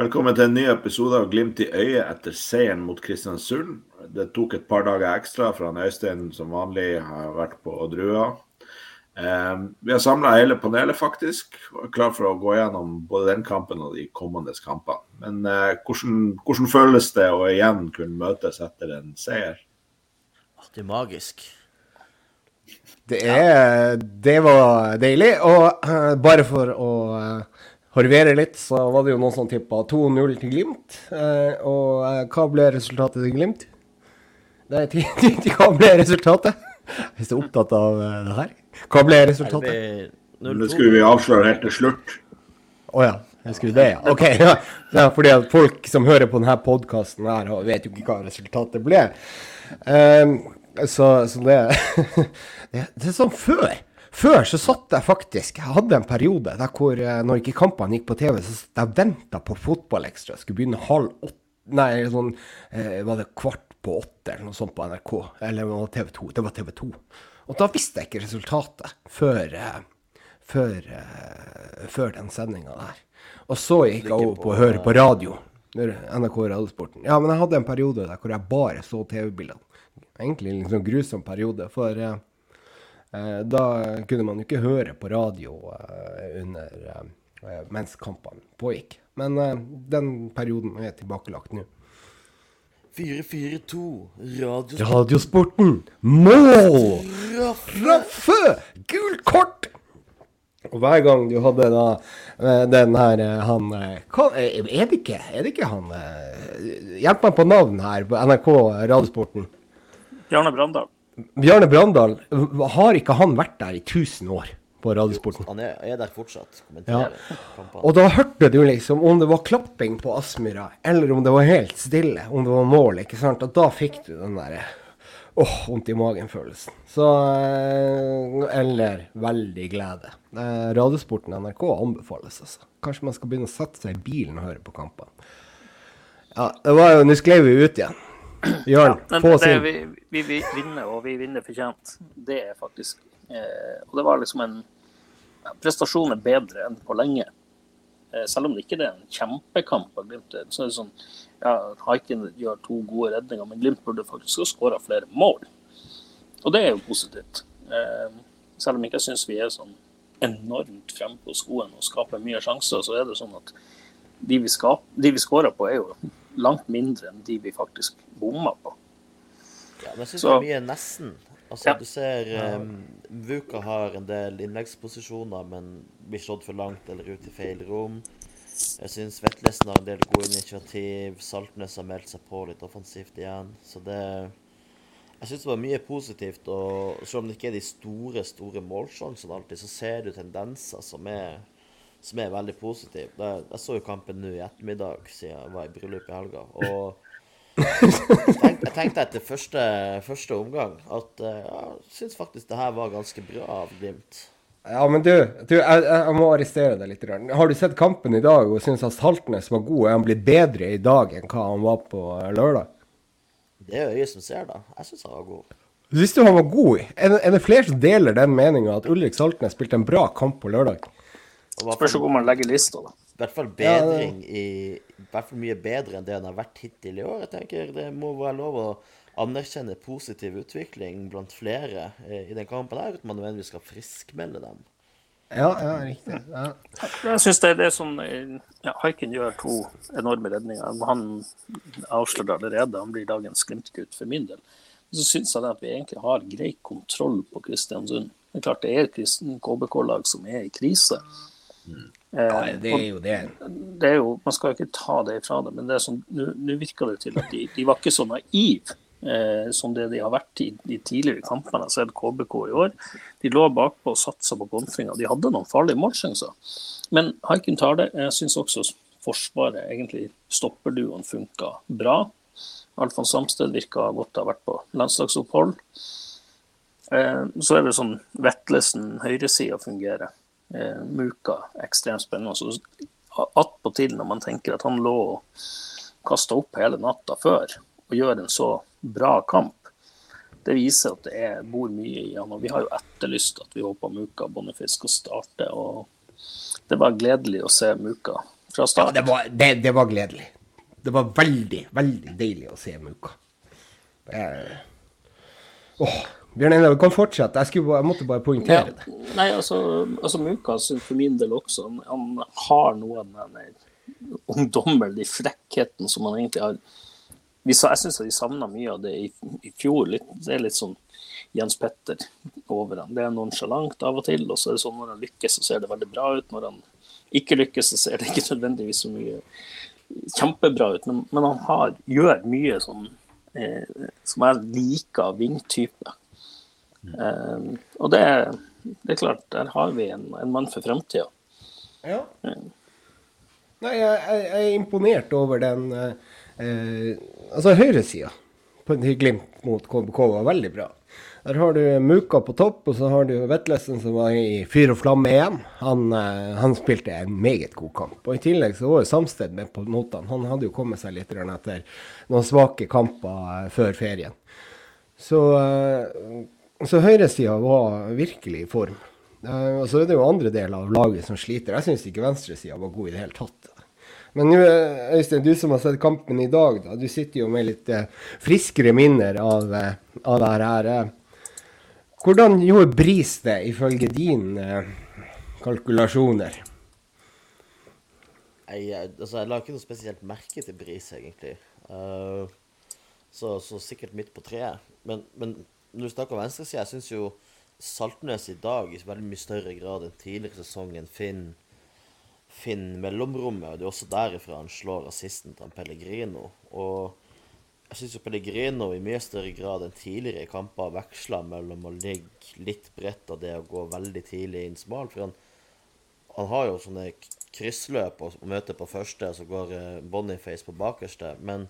Velkommen til en ny episode av Glimt i øyet etter seieren mot Kristiansund. Det tok et par dager ekstra fra Øystein som vanlig har vært på Drua. Eh, vi har samla hele panelet, faktisk, og er klar for å gå gjennom både den kampen og de kommende kampene. Men eh, hvordan, hvordan, føles det å igjen kunne møtes etter en seier? Det er magisk. Det, er, det var deilig. Og uh, bare for å uh, harvere litt, så var det jo noen som tippa 2-0 til Glimt. Eh, og hva ble resultatet til Glimt? Nei, hva ble resultatet? Hvis du er opptatt av det her. Hva ble resultatet? Det skulle vi avsløre helt til slutt. Å oh, ja. Jeg skulle det, ja. OK. Ja. ja. fordi at folk som hører på denne podkasten her, vet jo ikke hva resultatet ble. Um, så, så det, det, det er sånn før. Før så satt jeg faktisk Jeg hadde en periode der hvor eh, når ikke kampene gikk på TV, så satt jeg venta på Fotballekstra. Skulle begynne halv åtte Nei, sånn eh, Var det kvart på åtte eller noe sånt på NRK? Eller var det TV 2? Det var TV 2. Og da visste jeg ikke resultatet før, eh, før, eh, før den sendinga der. Og så gikk jeg over på å høre på radio. NRK Radiosporten. Ja, men jeg hadde en periode der hvor jeg bare så TV-bildene. Egentlig en liksom grusom periode. For eh, da kunne man jo ikke høre på radio eh, under, eh, mens kampene pågikk. Men den perioden er tilbakelagt nå. 4-4-2. Radiosporten. Radiosporten. Mål! Straffe! Gult kort! Og hver gang du hadde da eh, den her eh, han hva, Er det ikke, er det ikke han Hjelp meg på navn her på NRK Radiosporten. Bjarne Brandal. Bjarne Brandal, har ikke han vært der i 1000 år? på Radiosporten. Han er, er, der fortsatt. Ja. Og da hørte du liksom om det var klapping på Aspmyra, eller om det var helt stille, om det var mål. ikke sant? Og da fikk du den derre åh, vondt i magen-følelsen. Så eh, Eller veldig glede. Eh, Radiosporten NRK anbefales, altså. Kanskje man skal begynne å sette seg i bilen og høre på kampene. Ja, det var jo Nå sklei vi ut igjen. Jørn, ja, få sin. Vi, vi, vi, vinner, og vi vinner fortjent. Det er faktisk eh, Og det var liksom en Prestasjonen er bedre enn på lenge. Eh, selv om det ikke er en kjempekamp av Glimt. Så er det sånn ja, Haiken gjør to gode redninger, men Glimt burde faktisk ha skåra flere mål. Og det er jo positivt. Eh, selv om jeg ikke syns vi er sånn enormt fremme på skoen og skaper mye sjanser, så er det sånn at de vi, skap, de vi skårer på, er jo langt mindre enn de vi faktisk bomma på. Ja, men jeg syns det er mye nesten. Altså, ja. Du ser um, Vuka har en del innleggsposisjoner, men blir slått for langt eller ut i feil rom. Jeg syns Vetlesen har en del gode initiativ. Saltnes har meldt seg på litt offensivt igjen. Så det Jeg syns det var mye positivt. Og selv om det ikke er de store, store målsjansene alltid, så ser du tendenser som er som er veldig positiv. Jeg så jo kampen nå i ettermiddag siden jeg var i bryllup i helga. Og jeg tenkte etter første, første omgang at eh, jeg syns faktisk det her var ganske bra av Glimt. Ja, men du, du jeg, jeg, må arrestere deg litt. Har du sett kampen i dag og syns Saltnes var god? Er han blitt bedre i dag enn hva han var på lørdag? Det er øyet som ser, da. Jeg syns han var god. Syns du han var god? Er det, er det flere som deler den meninga at Ulrik Saltnes spilte en bra kamp på lørdag? Spørs hvor man legger lista, da. I hvert fall bedring i, i hvert fall mye bedre enn det han har vært hittil i år. Jeg tenker Det må være lov å anerkjenne positiv utvikling blant flere i den kampen her, uten man nødvendigvis skal friskmelde dem. Ja, ja, riktig. Ja. Jeg syns det er det som ja, Haiken gjør to enorme redninger. Han avslører allerede. Han blir dagens Glimt-gutt for min del. Så syns jeg at vi egentlig har grei kontroll på Kristiansund. Det er klart det er et KBK-lag som er i krise. Ja, eh, det er jo det. det er jo, man skal jo ikke ta det fra det, men det er sånn, nå virker det til at de, de var ikke så naive eh, som det de har vært i de tidligere kampene. Jeg sett KBK i år. De lå bakpå og satsa på kontringa. De hadde noen farlige målsjanser. Men Haiken tar det. Jeg syns også Forsvaret, egentlig stopperduoen, funka bra. Alfons Samsted virka godt å ha vært på landslagsopphold. Eh, så er det sånn Vetlesen, høyresida fungerer eh, Muka ekstremt spennende. Så attpåtil når man tenker at han lå og kasta opp hele natta før og gjør en så bra kamp, det viser at det er, bor mye i han. Og vi har jo etterlyst at vi håper Muka Boniface skal starte. og Det var gledelig å se Muka fra start. Ja, det, var, det, det var gledelig. Det var veldig, veldig deilig å se Muka. Åh, Bjørn Einar, du kan fortsette. Jeg, bare, jeg, måtte bare poengtere det. nei, altså, altså Mukas for min del også, han har noe av den ungdommelige frekkheten som han egentlig har Jeg syns de savna mye av det i, i fjor. Litt, det er litt sånn Jens Petter over han. Det er nonsjalant av og til, og så er det sånn når han lykkes, så ser det veldig bra ut. Når han ikke lykkes, så ser det ikke nødvendigvis så mye kjempebra ut. Men, men han har, gjør mye som, eh, som jeg liker av vingtype. Eh, og det, det, er klart, der har vi en, en mann for framtida. Ja. Nei, jeg, jeg, er imponert over den eh, eh Altså høyresida på Glimt mot KBK var veldig bra. Der har du Muka på topp, og så har du Vetlesen som var i fyr og flamme igjen. Han, eh, han, spilte en meget god kamp. Og I tillegg så var jo Samsted med på notene. Han hadde jo kommet seg litt etter noen svake kamper eh, før ferien. Så, så høyresida var virkelig i form. Og så er det jo andre deler av laget som sliter. Jeg syns ikke venstresida var god i det hele tatt. Men nå, Øystein, du som har sett kampen i dag, da, du sitter jo med litt friskere minner av, av det her. Hvordan gjorde Bris det, ifølge dine eh, kalkulasjoner? Jeg, altså, jeg la ikke noe spesielt merke til Bris, egentlig. Så, så, sikkert midt på treet. Men, men når du snakker om venstresida, jeg syns jo Saltnes i dag i veldig mye større grad enn tidligere sesongen finner Finn mellomrommet. og Det er også derifra han slår assisten til Pellegrino. Og jeg syns Pellegrino i mye større grad enn tidligere i kamper veksler mellom å ligge litt bredt og det å gå veldig tidlig inn smal. For han, han har jo sånne kryssløp og, møter på første, og så går uh, Boniface på bakerste. Men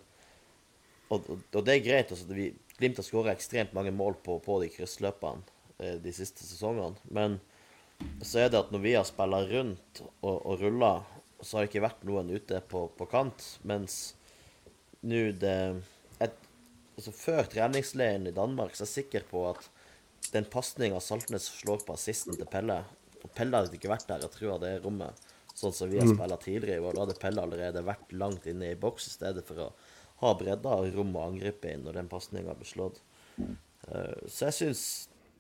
og, og, og, det er greit. Altså, vi, Glimt har skåra ekstremt mange mål på, på de kryssløpene eh, de siste sesongene. Men så er det at når vi har spilla rundt og, og rulla, så har det ikke vært noen ute på, på kant. Mens nå det altså Før treningsleiren i Danmark så er jeg sikker på at den pasninga Saltnes slår på assisten til Pelle og Pelle hadde ikke vært der og trua det rommet, sånn som vi har mm. spilt tidligere i år. Da hadde Pelle allerede vært langt inne i boks i stedet for å ha bredda og rom å angripe inn når den pasninga blir slått. Uh, så jeg syns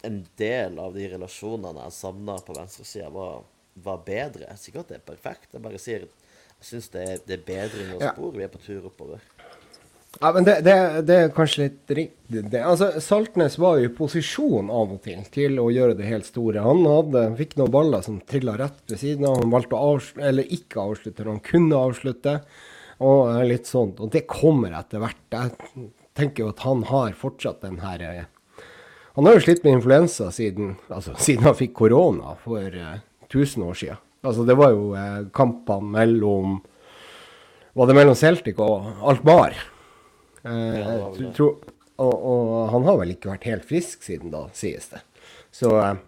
en del av de relasjonene jeg savna på venstresida, var, var bedre. Jeg sier ikke at det er perfekt, jeg bare sier jeg syns det, det, er bedring å spor. Vi er på tur oppover. Ja, men det, det, det, er kanskje litt riktig. Altså, Saltnes var jo i posisjon av og til til å gjøre det helt store. Han hadde, fikk noen baller som trilla rett ved siden av. Han valgte å avslutte, eller ikke avslutte, han kunne avslutte. Og litt sånt. Og det kommer etter hvert. Jeg tenker jo at han har fortsatt den her eh, Han har jo slitt med influensa siden, altså, siden han fikk korona for uh, eh, 1000 år siden. Altså, det var jo uh, kampene mellom Var det mellom Celtic og Alkmaar? Eh, ja, og, og, han har vel ikke vært helt frisk siden da, sies det. Så, eh,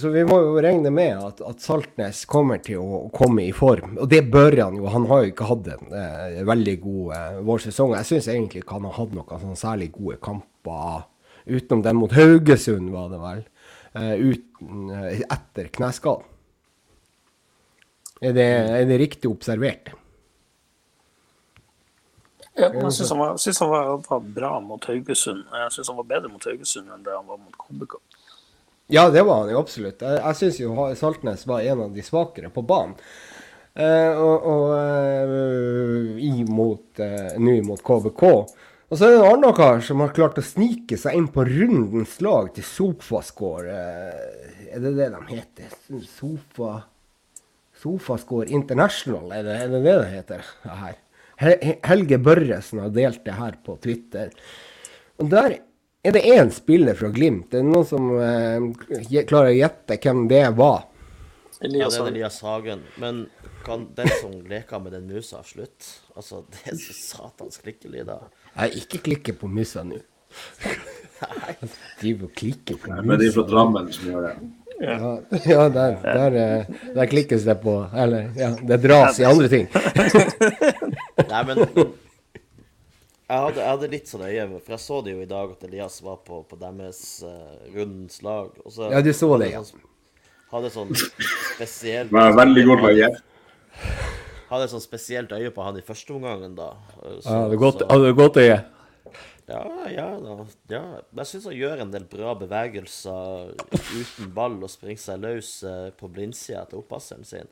så vi må jo regne med at, at, Saltnes kommer til å komme i form. Og det bør han jo. Han har jo ikke hatt en eh, veldig god eh, vårsesong. Jeg syns egentlig ikke han har hatt noen sånn særlig gode kamper utenom den mot Haugesund, var det vel. Eh, uten, eh, etter kneskaden. Er er det riktig observert? Ja, jeg syns han, synes han var, bra mot Haugesund. Jeg syns han var bedre mot Haugesund enn det han var mot KBK. Ja, det var han jo absolutt. Jeg, jeg syns jo Saltnes var en av de svakere på banen. Eh, og, og uh, imot, uh, nå mot KBK. Og så er det en annen kar som har klart å snike seg inn på rundens lag til Sofascore. Uh, er det det de heter? Sofa Sofascore International, er det, er det det det heter? her? Helge Børresen har delt det her på Twitter. Og Der er det én spiller fra Glimt. Det er noen som eh, klarer å gjette hvem det var? Elias, ja, det er Elias Hagen. Men kan den som leker med den musa, slutte? Altså, det er så satans klikkelyder. Jeg ikke klikker på musa nå. Driver og klikker på musa. Men det er fra Drammen som gjør det. Ja, ja der, der, eh, der, klikkes det på Eller, ja, det dras i andre ting. Nei, men jeg hadde, jeg hadde, litt sånn øye for jeg så det jo i dag at Elias var på, på deres uh, rundens lag. Så, ja, du så det, ja. Hadde sånn spesielt Var veldig godt lag, hadde sånn spesielt øye på han i første omgangen, da. Så, ja, det godt, så, godt øye? Ja, ja, da, ja. Jeg syns han gjør en del bra bevegelser uten ball og springer seg løs eh, på blindsida til oppasseren sin.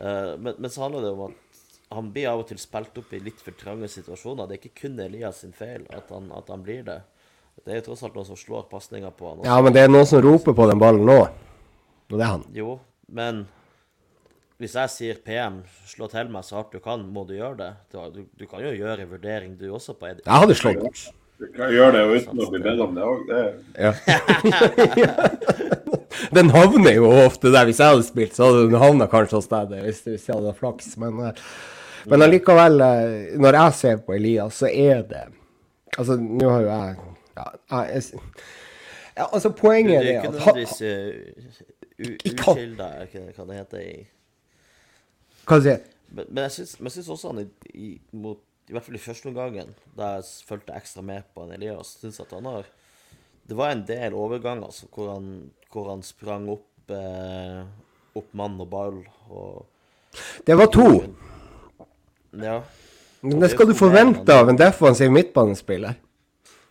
Uh, men, men, så handler det om at han blir av og til spilt opp i litt for trange situasjoner. Det er ikke kun Elias sin feil at han, at han blir det. Det er jo tross alt noen som slår pasninger på han. Også. Ja, men det er noen som roper på den ballen nå. Og det er han. Jo, men hvis jeg sier PM, slå til meg så hardt du kan, må du gjøre det. Du, du kan jo gjøre en vurdering, du også, på Edith. Jeg hadde slått. Du kan gjøre det uten å bli bedt om det òg, det. Ja. den havner jo ofte der. Hvis jeg hadde spilt, så hadde den havna kanskje hos deg hvis, hvis jeg hadde flaks. Men, eh, men allikevel, eh, når jeg ser på Elias, så er det Altså, nå har jo jeg ja, jeg, ja, altså, poenget er det at Det er ikke nødvendigvis uh, ukilda, hva det heter i Hva sier du? Men, men jeg syns også han i, i, mot i hvert fall i første omgangen, da jeg fulgte ekstra med på en Elias, syns at han har Det var en del overganger altså, hvor, han, hvor han sprang opp eh, opp mann og ball og Det var to. Ja. Men det skal du forvente av en defensiv midtbanespiller.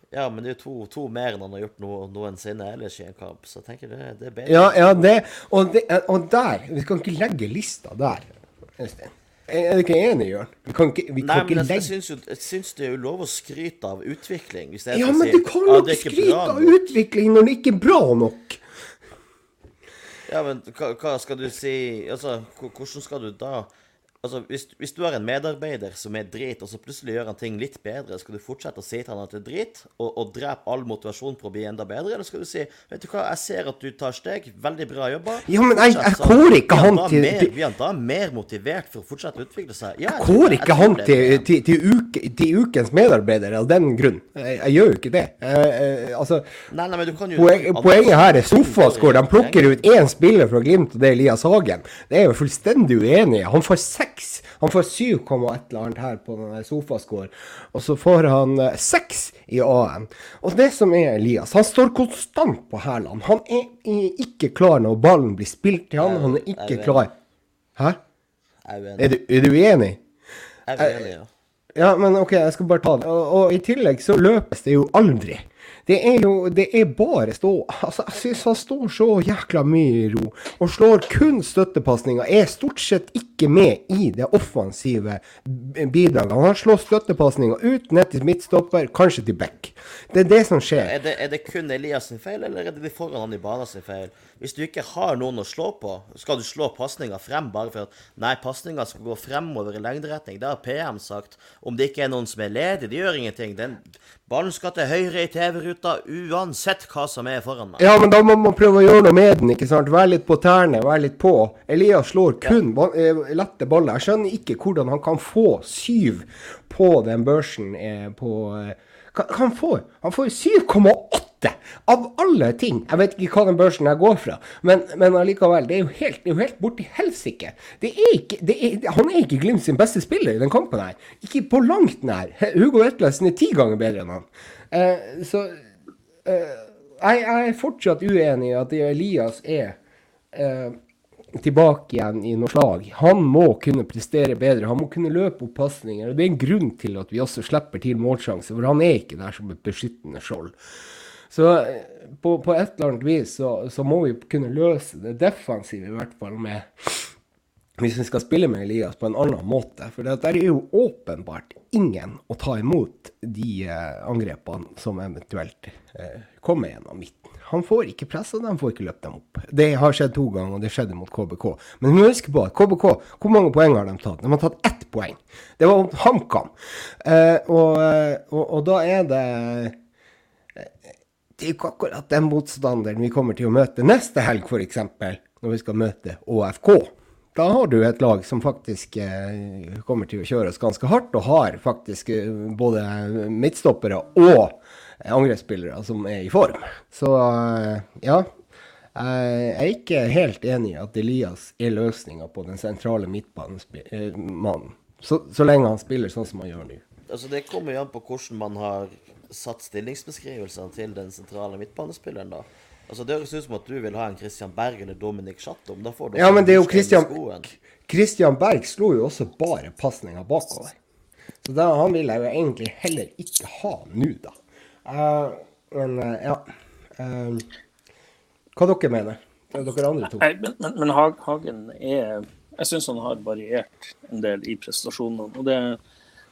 Ja, men det er jo to, to, mer enn han har gjort no, noensinne ellers i en kamp. Så jeg tenker det, det er bedre. Ja, ja det, og, det, og der Vi kan ikke legge lista der, Øystein. Er du ikke enig, Jørn? Vi kan ikke, vi Nei, kan men jeg, jeg, syns jeg syns det er jo lov å skryte av utvikling. ja, men du kan jo ikke skryte av utvikling når det ikke er bra nok. Ja, men hva, hva skal du si Altså, hvordan skal du da Altså, hvis, hvis, du har en medarbeider som er drit, og så plutselig gjør han ting litt bedre, skal du fortsette å si til han at det er drit, og, og drepe all motivasjon for å bli enda bedre? Eller skal du si vet du hva, jeg ser at du tar steg, veldig bra jobba. Ja, men jeg, jeg kårer ikke han til mer, Blir han da mer motivert for å fortsette å utvikle seg? Ja, jeg kårer ikke han til, til, til, uke, til, ukens medarbeider av den grunn. Jeg, gjør jo ikke det. Altså, nei, nei, men du kan jo, poen, poenget her er Sofascore. De plukker ut én spiller fra Glimt, og det er Elias Hagen. Det er jeg jo fullstendig uenig Han får seks seks. Han får 7, et eller annet her på denne sofascore. Og så får han eh, seks i AM. Og det som er Elias, han står konstant på hælene. Han er ikke klar når ballen blir spilt til han. Han er ikke klar. Hæ? Er du, er du uenig? Jeg er uenig, ja. Ja, men OK, jeg skal bare ta det. Og, og i tillegg så løpes det jo aldri. Det er jo Det er bare stå Altså, jeg syns han står så jækla mye i ro. Og slår kun støttepasninger. Er stort sett ikke med i det offensive bidraget. Han slår støttepasninger ut, ned til midtstopper, kanskje til back. Det er det som skjer. Er det, er det kun Elias sin feil, eller er det de foran han i banen sin feil? Hvis du ikke har noen å slå på, skal du slå pasninga frem bare for at Nei, pasninga skal gå fremover i lengderetning. Det har PM sagt. Om det ikke er noen som er ledig, det gjør ingenting. Den ballen skal til høyre i TV-ruta uansett hva som er foran meg. Ja, men da må man prøve å gjøre noe med den, ikke sant. Være litt på tærne, være litt på. Elias slår kun ja. Eh, lette baller. Jeg skjønner ikke hvordan han kan få syv på den børsen eh, på eh, han får, han får 7,8 av alle ting. Jeg vet ikke hva den børsen jeg går fra, men, men allikevel. Det er jo helt, det er jo helt borti helsike. Han er ikke Glimt sin beste spiller i den kampen her. Ikke på langt nær. Hugo Vetlesen er ti ganger bedre enn han. Uh, så uh, jeg, jeg, er fortsatt uenig i at Elias er uh, tilbake igjen i noe slag. Han må kunne prestere bedre. Han må kunne løpe opp pasninger. Det er en grunn til at vi også slipper til målsjanse, for han er ikke der som et beskyttende skjold. Så eh, på, på, et eller annet vis så, så, må vi kunne løse det defensive, i hvert fall med Hvis vi skal spille med Elias på en annen måte. For det er jo åpenbart ingen å ta imot de eh, angrepene som eventuelt eh, kommer gjennom midten. Han får ikke pressa dem, får ikke løpt dem opp. Det har skjedd to ganger, og det skjedde mot KBK. Men må på at KBK, hvor mange poeng har de tatt? De har tatt ett poeng. Det var mot HamKam. Og, og, og, da er det Det er ikke akkurat den motstanderen vi kommer til å møte neste helg, f.eks., når vi skal møte ÅFK. Da har du et lag som faktisk eh, kommer til å kjøre oss ganske hardt, og har faktisk eh, både midtstoppere og angrepsspillere som er i form. Så eh, ja. Jeg er ikke helt enig i at Elias er løsninga på den sentrale midtbanemannen. Så, så lenge han spiller sånn som han gjør nå. Altså Det kommer jo an på hvordan man har satt stillingsbeskrivelsene til den sentrale midtbanespilleren. da. Altså, Det høres ut som at du vil ha en Christian Berg eller Dominic Chattom. Da får du Ja, men det er jo Christian. Christian Berg slo jo også bare pasninger bakover. Så da, han vil jeg jo egentlig heller ikke ha nå, da. Uh, men uh, ja. uh, hva dere mener Dere andre to? Nei, men, men, men Hagen er Jeg syns han har variert en del i prestasjonene. Og det,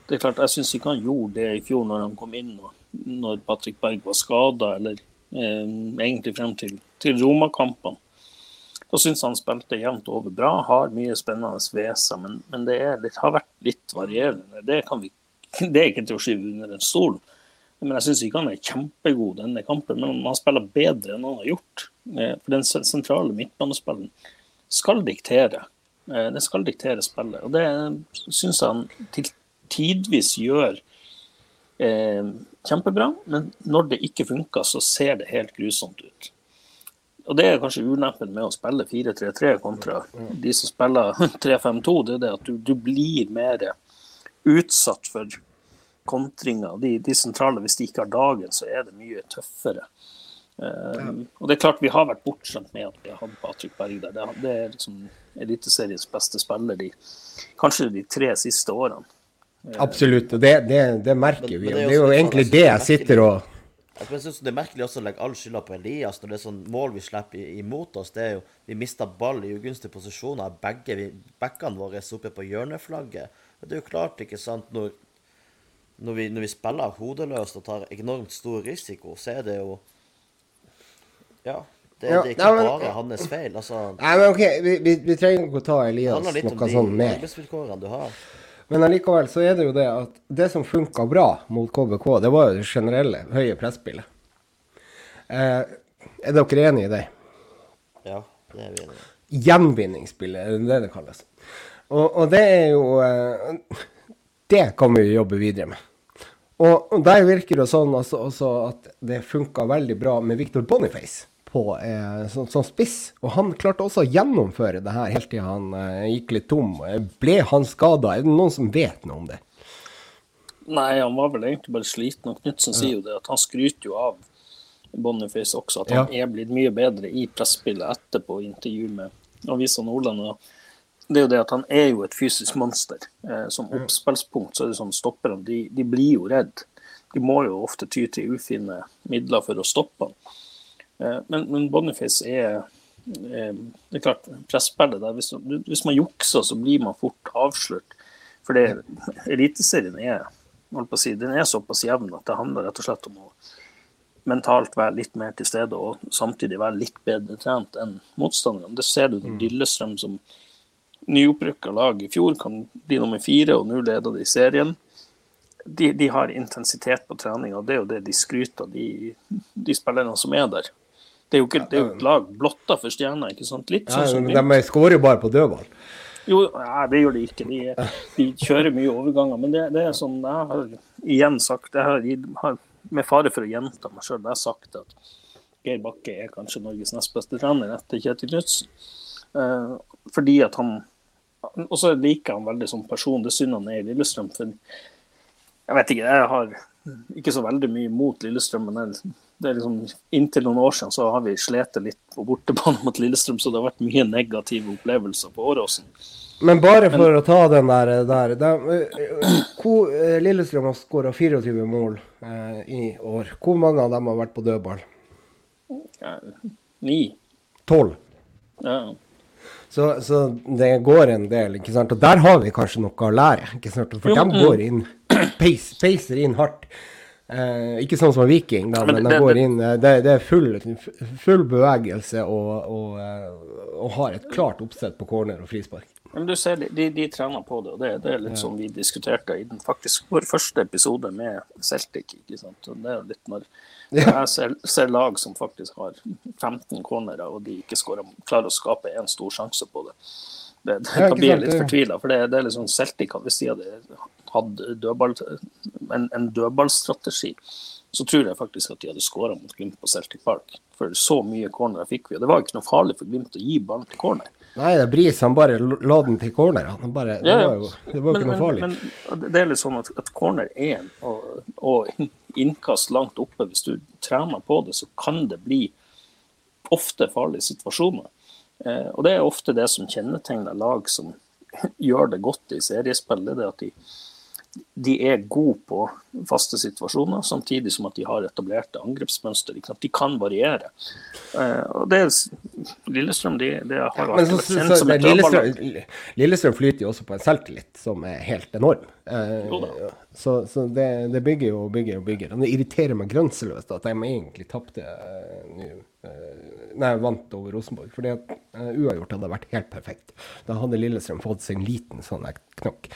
det er klart, jeg syns ikke han gjorde det i fjor når han kom inn, og når Patrick Berg var skada, eller eh, egentlig frem til, til Roma-kampene. Da syns han spilte jevnt over bra, har mye spennende ved seg, men, men det er det, har vært litt varierende. Det, vi, det er ikke til å skyve under en stol. Men jeg syns ikke han er kjempegod denne kampen, men han spiller bedre enn han har gjort. Eh, For den sentrale midtbanespillen skal diktere. Eh, Det skal diktere spillet. Og det syns han til tidvis gjør eh, kjempebra, men når det ikke funker, så ser det helt grusomt ut. Og det er kanskje ulempen med å spille 4-3-3 kontra de som spiller 3-5-2. Det er det at du, du blir mer utsatt for kontringer. De, de sentrale, hvis de ikke har dagen, så er det mye tøffere. Um, og det er klart Vi har vært bortskjemt med at vi har hatt Patrick Berg der. Det, det er liksom Eliteseriens beste spiller de kanskje de tre siste årene. Absolutt. Og det, det, det merker vi. Men det er det er jo egentlig sånn, det jeg altså, sitter og Jeg synes Det er merkelig også å legge all skylda på Elias når det er sånn mål vi slipper imot oss. det er jo, Vi mister ball i ugunstige posisjoner. Begge backene våre er oppe på hjørneflagget. Det er jo klart, ikke sant, når, når, vi, når vi spiller hodeløst og tar enormt stor risiko, så er det jo Ja. Det, Ja, det er ikke nei, men- bare hans feil. altså Nei, men OK, vi, vi, vi trenger ikke å ta Elias noe sånn Det Elias handler litt om de sånn arbeidsvilkårene du har. Men allikevel så er det jo det at det som funka bra mot KBK, det var jo det generelle høye presspillet. Eh, er dere enig i det? Ja, det er vi enig i. Gjenvinningsspillet, er det det kalles. Og, og det er jo eh, Det kan vi jo jobbe videre med. Og, og der virker det sånn også, også at det funka veldig bra med Victor Boniface på, eh, som, som spiss. Og han klarte også å gjennomføre det her helt til han eh, gikk litt tom. Eh, Ble han skada? Er det noen som vet noe om det? Nei, han var vel egentlig bare sliten. Og Knutsen sier jo det at han skryter jo av Boniface også, at han er blitt mye bedre i presspillet etterpå i intervju med Avisa Nordland. det er jo det at Han er jo et fysisk monster. Eh, som oppspillspunkt så er det sånn stopperne de, de blir jo redd. De må jo ofte ty til ufine midler for å stoppe han. Eh, men, men Boniface er eh, Det er klart, presspillet der hvis, hvis man jukser, så blir man fort avslørt. For Eliteserien er si, den er såpass jevn at det handler rett og slett om å mentalt være litt mer til stede og samtidig være litt bedre trent enn motstanderne. Det ser du når Lillestrøm som nyopprykka lag i fjor kan bli nummer fire, og nå leder de serien. De, de har intensitet på treninga, det er jo det de skryter av, de, de spillerne som er der. Det er jo ikke det er jo et lag blotta for stjerner, ikke sant? Litt Ja, sånn som men de skårer jo bare på dødball. jo, nei, det gjør de ikke. De, de kjører mye overganger. Men det, det er sånn Jeg har igjen sagt Jeg har, med fare for å gjenta meg sjøl, jeg har sagt at Geir Bakke er kanskje Norges nest beste trener etter Kjetil Knutsen. Eh, fordi at han Og så liker han veldig som person. Det synd han er i Lillestrøm. For jeg vet ikke, jeg har ikke så veldig mye mot Lillestrøm, men det, det er liksom, inntil noen år siden så har vi slitt litt på bortebane mot Lillestrøm, så det har vært mye negative opplevelser på Åråsen. Men bare for å ta den der, der de, eh, hvor, eh, Lillestrøm har skåra 24 mål eh, i år. Hvor mange av dem har vært på dødball? Ni. 12. Ja. Så, så det går en del, ikke sant. Og der har vi kanskje noe å lære. ikke sant? For Jo, de mm. går inn, peis, peiser inn hardt. Eh, ikke sånn som en Viking, da, Men men, de går inn eh, Det, det er full, full bevegelse og, og, eh, og har et klart oppsett på corner og frispark. Men du ser, de, de, trener på det, og det, det er litt som vi diskuterte i den faktisk vår første episode med Celtic. ikke sant? Og det er litt når når jeg ser, ser lag som faktisk har 15 cornerer, og de ikke skårer, klarer å skape en stor sjanse på det. Det, det Ja, blir sant, litt det- fortvila. For det, det er litt sånn Celtic Hvis de hadde hatt dødball, en, en dødballstrategi, så tror jeg faktisk at de hadde skåra mot Glimt på Celtic Park. For så mye cornerer fikk vi. Og det var ikke noe farlig for Glimt å gi ballen til corner. Nei, det er Bris han bare la den til corner. Han bare, det Ja, Det var jo det var men, ikke noe farlig. Men, men det er litt sånn at, at corner er en, og, og innkast langt oppe, hvis du trener på det, så kan det bli ofte farlige situasjoner. Eh, og det er ofte det som kjennetegner lag som gjør det godt i seriespill. det er at de de er gode på faste situasjoner, samtidig som at de har etablerte angrepsmønster. De kan variere. Uh, og det Lillestrøm de, det har vært så, kjent så, som et Lillestrøm, Lillestrøm flyter jo også på en selvtillit som er helt enorm. Eh, så, så det, det, bygger jo og bygger og bygger. Og det irriterer meg grenseløst at de egentlig tapte eh, Nei, vant over Rosenborg. Fordi at uavgjort hadde vært helt perfekt. Da hadde Lillestrøm fått seg en liten sånn knokk.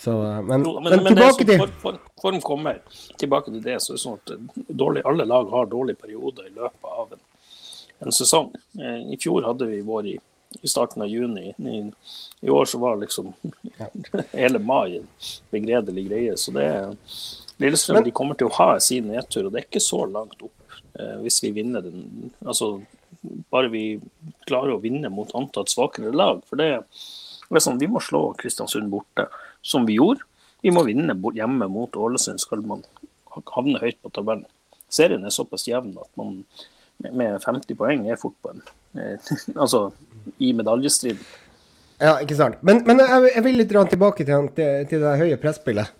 Så, men, men, men, tilbake til form, form, form, kommer. Tilbake til det, så er det sånn at eh, dårlig, alle lag har dårlige perioder i løpet av en, en sesong. Eh, I fjor hadde vi vår i, i starten av juni. I, I, år så var liksom hele mai en begredelig greie. Så det Lillestrøm de kommer til å ha sin nedtur, og det er ikke så langt opp eh, hvis vi vinner den. Altså, bare vi klarer å vinne mot antatt svakere lag. For det, det er sånn, vi må slå Kristiansund borte som vi gjorde. Vi må vinne hjemme mot Ålesund skal man havne høyt på tabellen. Serien er såpass jevn at man med 50 poeng er fort på en eh, Altså i medaljestriden. Ja, ikke sant. Men, men jeg, vil litt tilbake til, til, til det høye presspillet.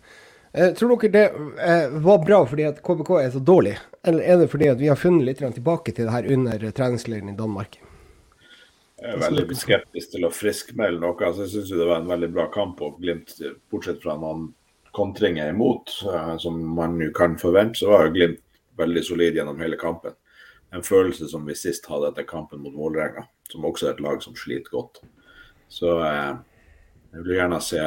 Eh, tror dere det eh, var bra fordi at KBK er så dårlig, eller er det fordi at vi har funnet litt tilbake til det her under treningsleiren i Danmark? Jeg er veldig skeptisk til å friskmelde noe. Altså, jeg syns det var en veldig bra kamp. og Glimt, Bortsett fra noen kontringer imot, uh, som man jo kan forvente, så var Glimt veldig solid gjennom hele kampen. En følelse som vi sist hadde etter kampen mot Vålerenga, som også er et lag som sliter godt. Så eh, jeg vil gjerne se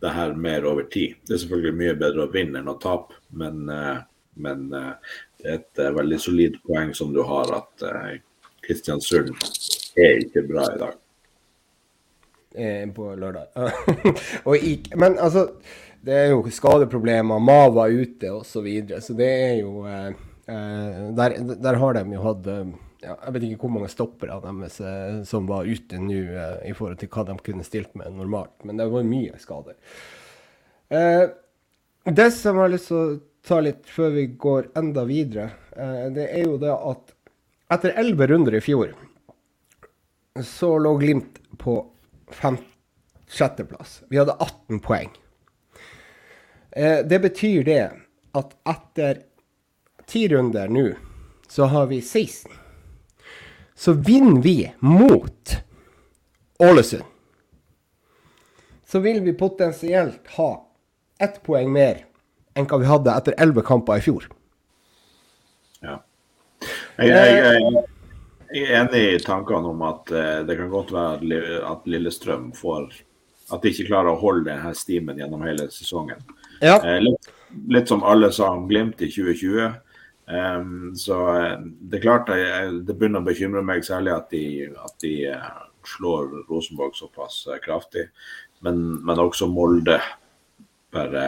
det her mer over tid. Det er selvfølgelig mye bedre å vinne enn å tape, men, eh, men det er et veldig solid poeng som du har, at Kristiansund er ikke bra i dag. Eh, på lørdag. ikke, men altså, det er jo skadeproblemer, Mava ute osv. Så, videre, så det er jo eh, eh, der, der, har de jo hatt eh, ja, Jeg vet ikke hvor mange stoppere deres eh, som var ute nå eh, i forhold til hva de kunne stilt med normalt, men det var mye skader. det som jeg har lyst til å ta litt før vi går enda videre, det er jo det at etter elleve runder i fjor så lå Glimt på sjetteplass. Vi hadde 18 poeng. Eh, det betyr det at etter ti runder nå, så har vi 16. Så vinner vi mot Ålesund, så vil vi potensielt ha ett poeng mer enn hva vi hadde etter elleve kamper i fjor. Ja. Jeg, jeg, jeg, jeg er enig i tankene om at uh, det kan godt være at Lillestrøm får At de ikke klarer å holde denne stimen gjennom hele sesongen. Ja. Uh, litt, litt, som alle sa om Glimt i 2020. Um, så det er klart jeg, det begynner å bekymre meg særlig at de, at de slår Rosenborg såpass kraftig. Men, men, også Molde bare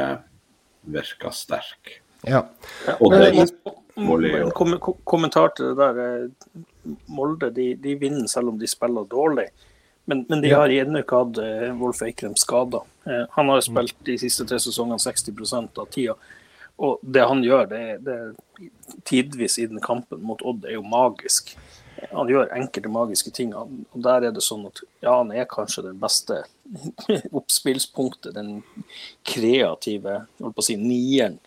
virker sterk. Ja. Og det, men, kom, kommentar til det der. Molde de, de, vinner selv om de spiller dårlig. Men, men de ja. har ennå ikke hatt uh, Wolf Eikrem skada. Eh, han har spilt de siste tre sesongene 60% av tida. Og det han gjør, det, det tidvis i den kampen mot Odd, er jo magisk. Han gjør enkelte magiske ting. Og der er det sånn at ja, han er kanskje den beste oppspillspunktet, den kreative holdt på å si, nieren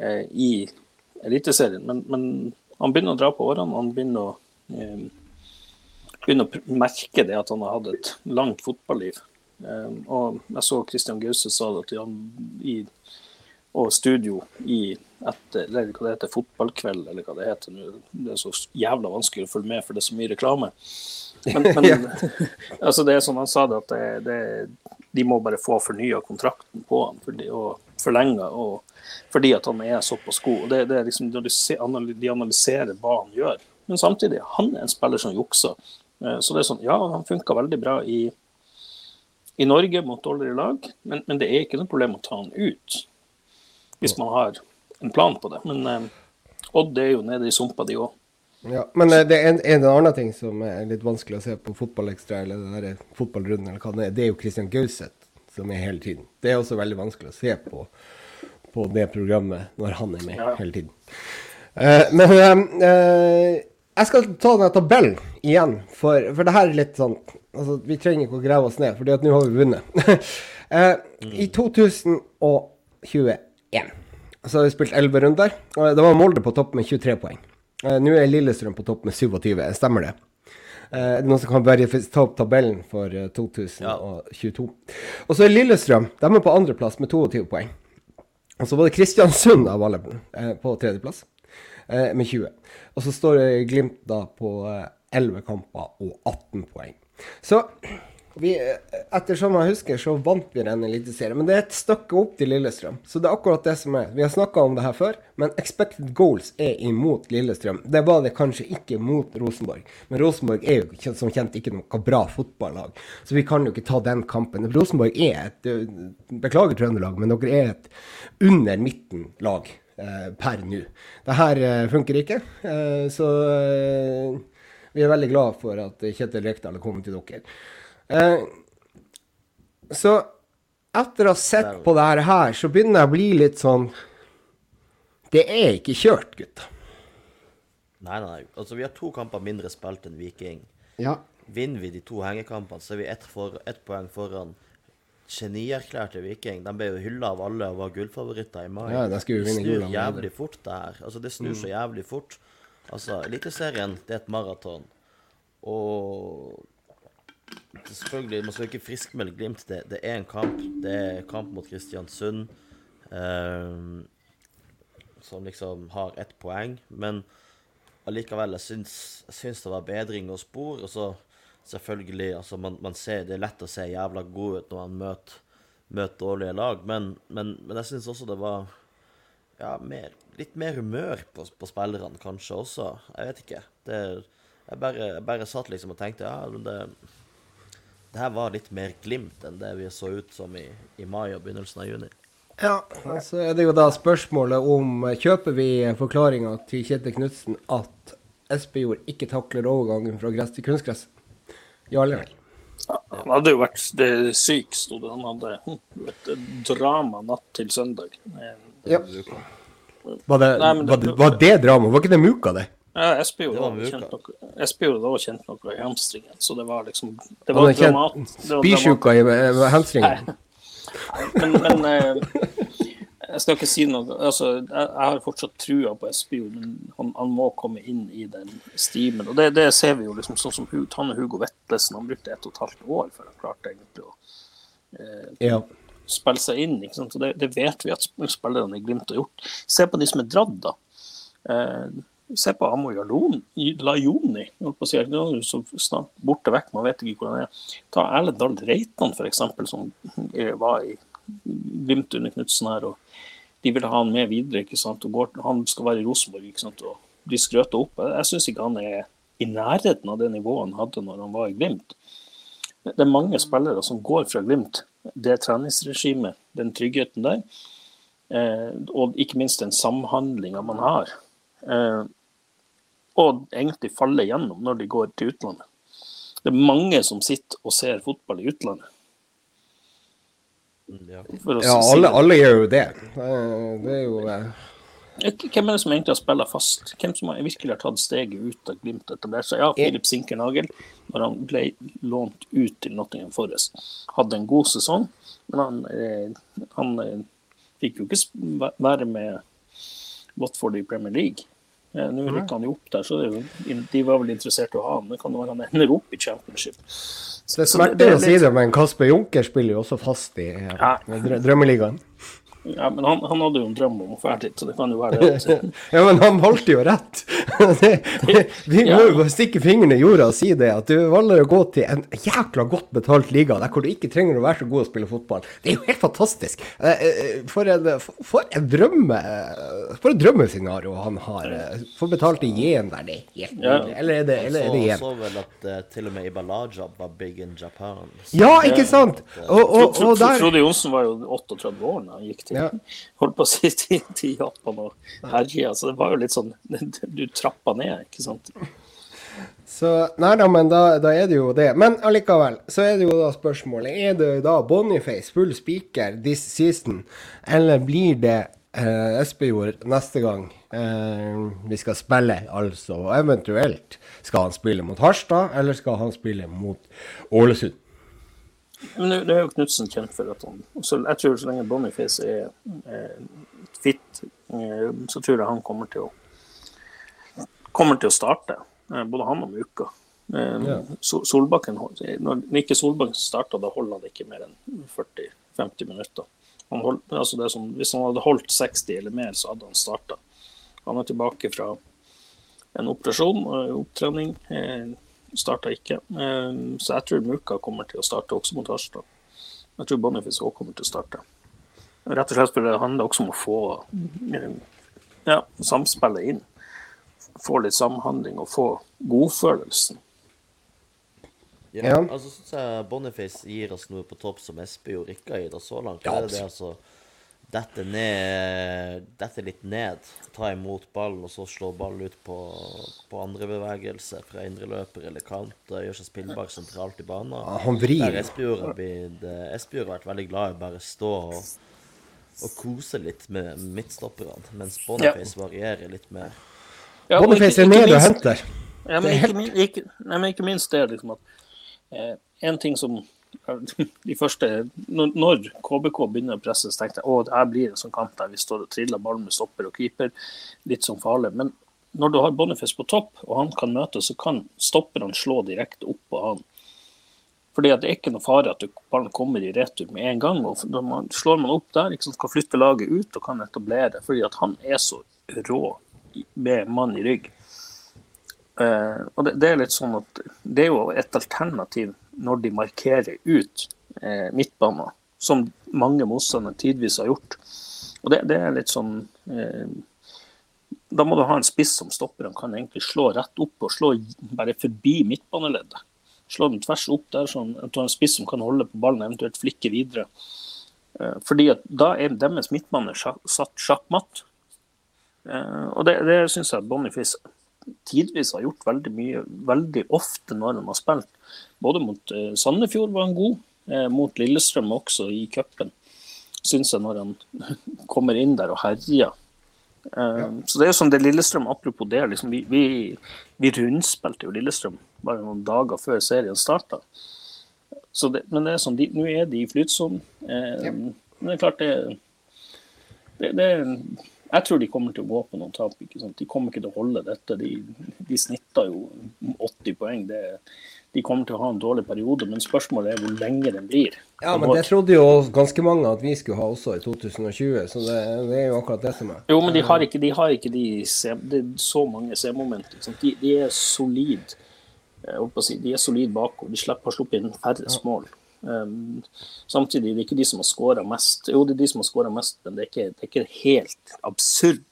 eh, i Eliteserien. Men, men, han begynner å dra på årene. Han begynner å Eh, begynner å merke det at han har hatt et langt fotballiv. Eh, og jeg så Christian Gause sa det til han i og studio i etter, eller hva det heter, fotballkveld, eller hva det heter nå. Det er så jævla vanskelig å følge med, for det er så mye reklame. Men, men altså det er som han sa det, at det, det, de må bare få fornya kontrakten på han fordi, og forlenga, fordi at han er såpass god. Det, det er liksom, de analyserer hva han gjør. Men samtidig, han er en spiller som jukser. Eh, så det er sånn, ja, han funka veldig bra i, i, Norge mot dårligere lag, men, men, det er ikke noe problem å ta han ut. Hvis man har en plan på det. Men eh, Odd er jo nede i sumpa, de òg. Ja, men eh, det er en, en, annen ting som er litt vanskelig å se på fotballekstra, eller den der fotballrunden, eller hva det er. Det er jo Christian Gauseth som er hele tiden. Det er også veldig vanskelig å se på, på det programmet når han er med ja. hele tiden. Uh, men uh, jeg skal ta den tabellen igjen, for, for det her er litt sånn altså, Vi trenger ikke å grave oss ned, for nå har vi vunnet. uh, I 2021 så har vi spilt 11 runder. Det var Molde på topp med 23 poeng. Nå er Lillestrøm på topp med 27. Stemmer det? Uh, noen som kan bare ta opp tabellen for uh, 2022. Ja. Og så er Lillestrøm de er på andreplass med 22 poeng. Og så var det Kristiansund av alle uh, på tredjeplass med 20. Og så står Glimt da på 11 kamper og 18 poeng. Så vi, ettersom jeg husker, så vant vi den eliteserie, Men det er et stykke opp til Lillestrøm. Så det er akkurat det som er. Vi har snakka om det her før, men expected goals er imot Lillestrøm. Det var det kanskje ikke mot Rosenborg. Men Rosenborg er jo som kjent ikke noe bra fotballag. Så vi kan jo ikke ta den kampen. Rosenborg er et Beklager Trøndelag, men dere er et under midten-lag eh, per nå. Det her eh, funker ikke. Eh, så eh, vi er veldig glad for at Kjetil Rekdal er kommet til dere. Eh, så etter å ha sett på det her, så begynner jeg å bli litt sånn Det er ikke kjørt, gutta. Nei, nei. Altså, vi har to kamper mindre spilt enn Viking. Ja. Vinner vi de to hengekampene, så er vi ett, for, ett poeng foran genierklærte Viking. De ble jo hylla av alle og var gullfavoritter i mai. Ja, det snur jævlig fort, det her. Altså, det snur mm. så jævlig fort. Altså, Eliteserien, det er et maraton. Og Selvfølgelig, man skal ikke friskmelde Glimt. Det, det, er en kamp. Det er kamp mot Kristiansund, eh, som liksom har ett poeng. Men allikevel, jeg syns, jeg syns det var bedring og spor. Og så selvfølgelig, altså man, man, ser Det er lett å se jævla god ut når man møter, møter dårlige lag, men, men, men jeg syns også det var ja, mer, litt mer humør på, på, spillerne, kanskje også. Jeg vet ikke. Det, jeg, bare, jeg bare satt liksom og tenkte ja, men det det her var litt mer glimt enn det vi så ut som i, i mai og begynnelsen av juni. Ja, så er det jo da spørsmålet om Kjøper vi forklaringa til Kjetil Knutsen at Espejord ikke takler overgangen fra gress til kunstgress? Ja eller nei? Ja, han hadde jo vært det syk, sto det. Han hadde et drama natt til søndag. Ja. Var det, var det, var det drama? Var ikke det Muka, det? Ja, Espejord da også kjent noe i hamstringen, så det var liksom Det var dramat. Spysjuka i hamstringen? Men, men eh, jeg skal ikke si noe altså, Jeg har fortsatt trua på Espejord, men han, han, må komme inn i den stimen. Og det, det ser vi jo liksom sånn som han og Hugo Vettlesen Han brukte ett og et halvt år før han klarte egentlig å eh, ja. spille seg inn. ikke sant? Og det, det vet vi at spillerne i Glimt har gjort. Se på de som er dratt, da. Eh, Se på Amo Lajoni. Si, så snart borte vekk, man vet ikke hvor han er. Ta Erlend Dahl Reitan, f.eks., som var i Glimt under Knutsen her. og De ville ha han med videre. ikke sant, og går, Han skal være i Rosenborg ikke sant, og bli skrøta opp. Jeg syns ikke han er i nærheten av det nivået han hadde når han var i Glimt. Det er mange spillere som går fra Glimt. Det treningsregimet, den tryggheten der, eh, og ikke minst den samhandlinga man har. Eh, og egentlig faller gjennom når de går til utlandet. Det er mange som sitter og ser fotball i utlandet. Mm, ja, ja alle, alle, gjør jo det. Det er jo eh, Hvem er det som egentlig har spilt fast? Hvem som virkelig har tatt steget ut av Glimt etter etablert seg? Ja, Filip Sinkernagel, når han ble lånt ut til Nottingham Forest, hadde en god sesong, men han, eh, han eh, fikk jo ikke være med Watford i Premier League. Eh, nå rykker han jo opp der, så de var vel interessert i å ha han. Det kan jo være han ender opp i championship. Så det smerter å si det, men Kasper Junker spiller jo også fast i ja. Drømmeligaen. Ja, men han, han, hadde jo en drøm om å dra dit, så det kan jo være det. Også. ja, men han valgte jo rett. det, det, vi må jo stikke fingrene i jorda og si det, at du valgte å gå til en jækla godt betalt liga der hvor du ikke trenger å være så god å spille fotball. Det er jo helt fantastisk. Eh, eh, for en, for en drømme For et drømmescenario han har. For betalt i yen der, det er helt nydelig. Eller er det, eller er det yen? Så vel at uh, til og med Ibalaja var big in Japan. Ja, ikke sant? Og, og, og der Frode Johnsen var jo 38 år da han gikk til ja. holdt på å si til, til Japan og herja. Så det var jo litt sånn Du trappa ned, ikke sant. Så Nei da, men da, da, er det jo det. Men allikevel, så er det jo da spørsmålet Er det da Boniface full speaker this season, eller blir det eh, Espejord neste gang eh, vi skal spille, altså eventuelt skal han spille mot Harstad, eller skal han spille mot Ålesund? Men det er jo Knutsen kjent for at han så Jeg tror så lenge Boniface er, er fit, eh, så tror jeg han kommer til å kommer til å starte. Eh, både han og Muka. Eh, ja. Solbakken, Når ikke Solbakken starta, da holder han ikke mer enn 40-50 minutter. Han hold, altså som, hvis han hadde holdt 60 eller mer, så hadde han starta. Han er tilbake fra en operasjon og opptrening. Starta ikke. Eh, så jeg tror Muka kommer til å starte også mot Harstad. Jeg tror Boniface òg kommer til å starte. Rett og slett fordi det handler også om å få ja, samspillet inn få litt samhandling og få godfølelsen. Ja, ja. altså syns jeg Boniface gir oss noe på topp som Espejord ikke har gitt oss så langt. Ja, det er det altså dette ned Dette litt ned. Ta imot ball, og så slå ball ut på, på andre bevegelse fra indreløper eller kant. Gjør seg spillbar sentralt i banen. Ja, han vrir. Der Espejord har, har vært veldig glad i bare stå og, og kose litt med midtstopperne, mens Boniface ja. varierer litt mer. Ja, Boniface er nede og henter. Ja, men ikke, ikke, nei, men ikke, minst det liksom at eh, En ting som de første Når, KBK begynner å presse, så tenkte jeg det her blir en sånn kamp der vi står og triller ballen med stopper og keeper. Litt sånn farlig. Men når du har Boniface på topp, og han kan møte, så kan stopperne slå direkte opp på han. Fordi at Det er ikke noe fare at ballen kommer i retur med en gang. og man, Slår man opp der, liksom, kan flytte laget ut og kan etablere. fordi at han er så rå med mann i rygg. Uh, og det, det, er litt sånn at det er jo et alternativ når de markerer ut eh, midtbanen, som mange motstandere tidvis har gjort. Og det, det er litt sånn eh, Da må du ha en spiss som stopper. Han kan egentlig slå rett opp og slå bare forbi midtbaneleddet. Slå den tvers opp der, sånn at du har en spiss som kan holde på ballen, eventuelt flikke videre. Fordi at da er deres midtbane satt sjakkmatt. Eh, og det, det syns jeg Boniface tidvis har gjort veldig mye, veldig ofte når han har spilt. Både mot uh, Sandefjord var han god, uh, mot Lillestrøm også i cupen. Syns jeg når han kommer inn der og herjer. Uh, ja. Så det er jo som det Lillestrøm, apropos det, liksom, vi, vi, vi rundspilte jo Lillestrøm bare noen dager før serien starta. Men det er sånn, nå er de i flytsonen. Ja. Men det er klart det, det, det jeg tror de kommer til å gå på noen tap. ikke sant? De kommer ikke til å holde dette. De, de snitter jo 80 poeng. Det, de kommer til å ha en dårlig periode, men spørsmålet er hvor lenge den blir. Ja, men det trodde jo ganske mange at vi skulle ha også i 2020, så det, det er jo akkurat det som er. Jo, men de har ikke de, har ikke de, de så mange C-momenter. De, de, er solid, Si, de er solid bakover. De slipper å sluppe inn færre mål. Um, samtidig det er ikke de som har skåra mest. Jo, det er de som har skåra mest, men det er, ikke, det er ikke, helt absurd.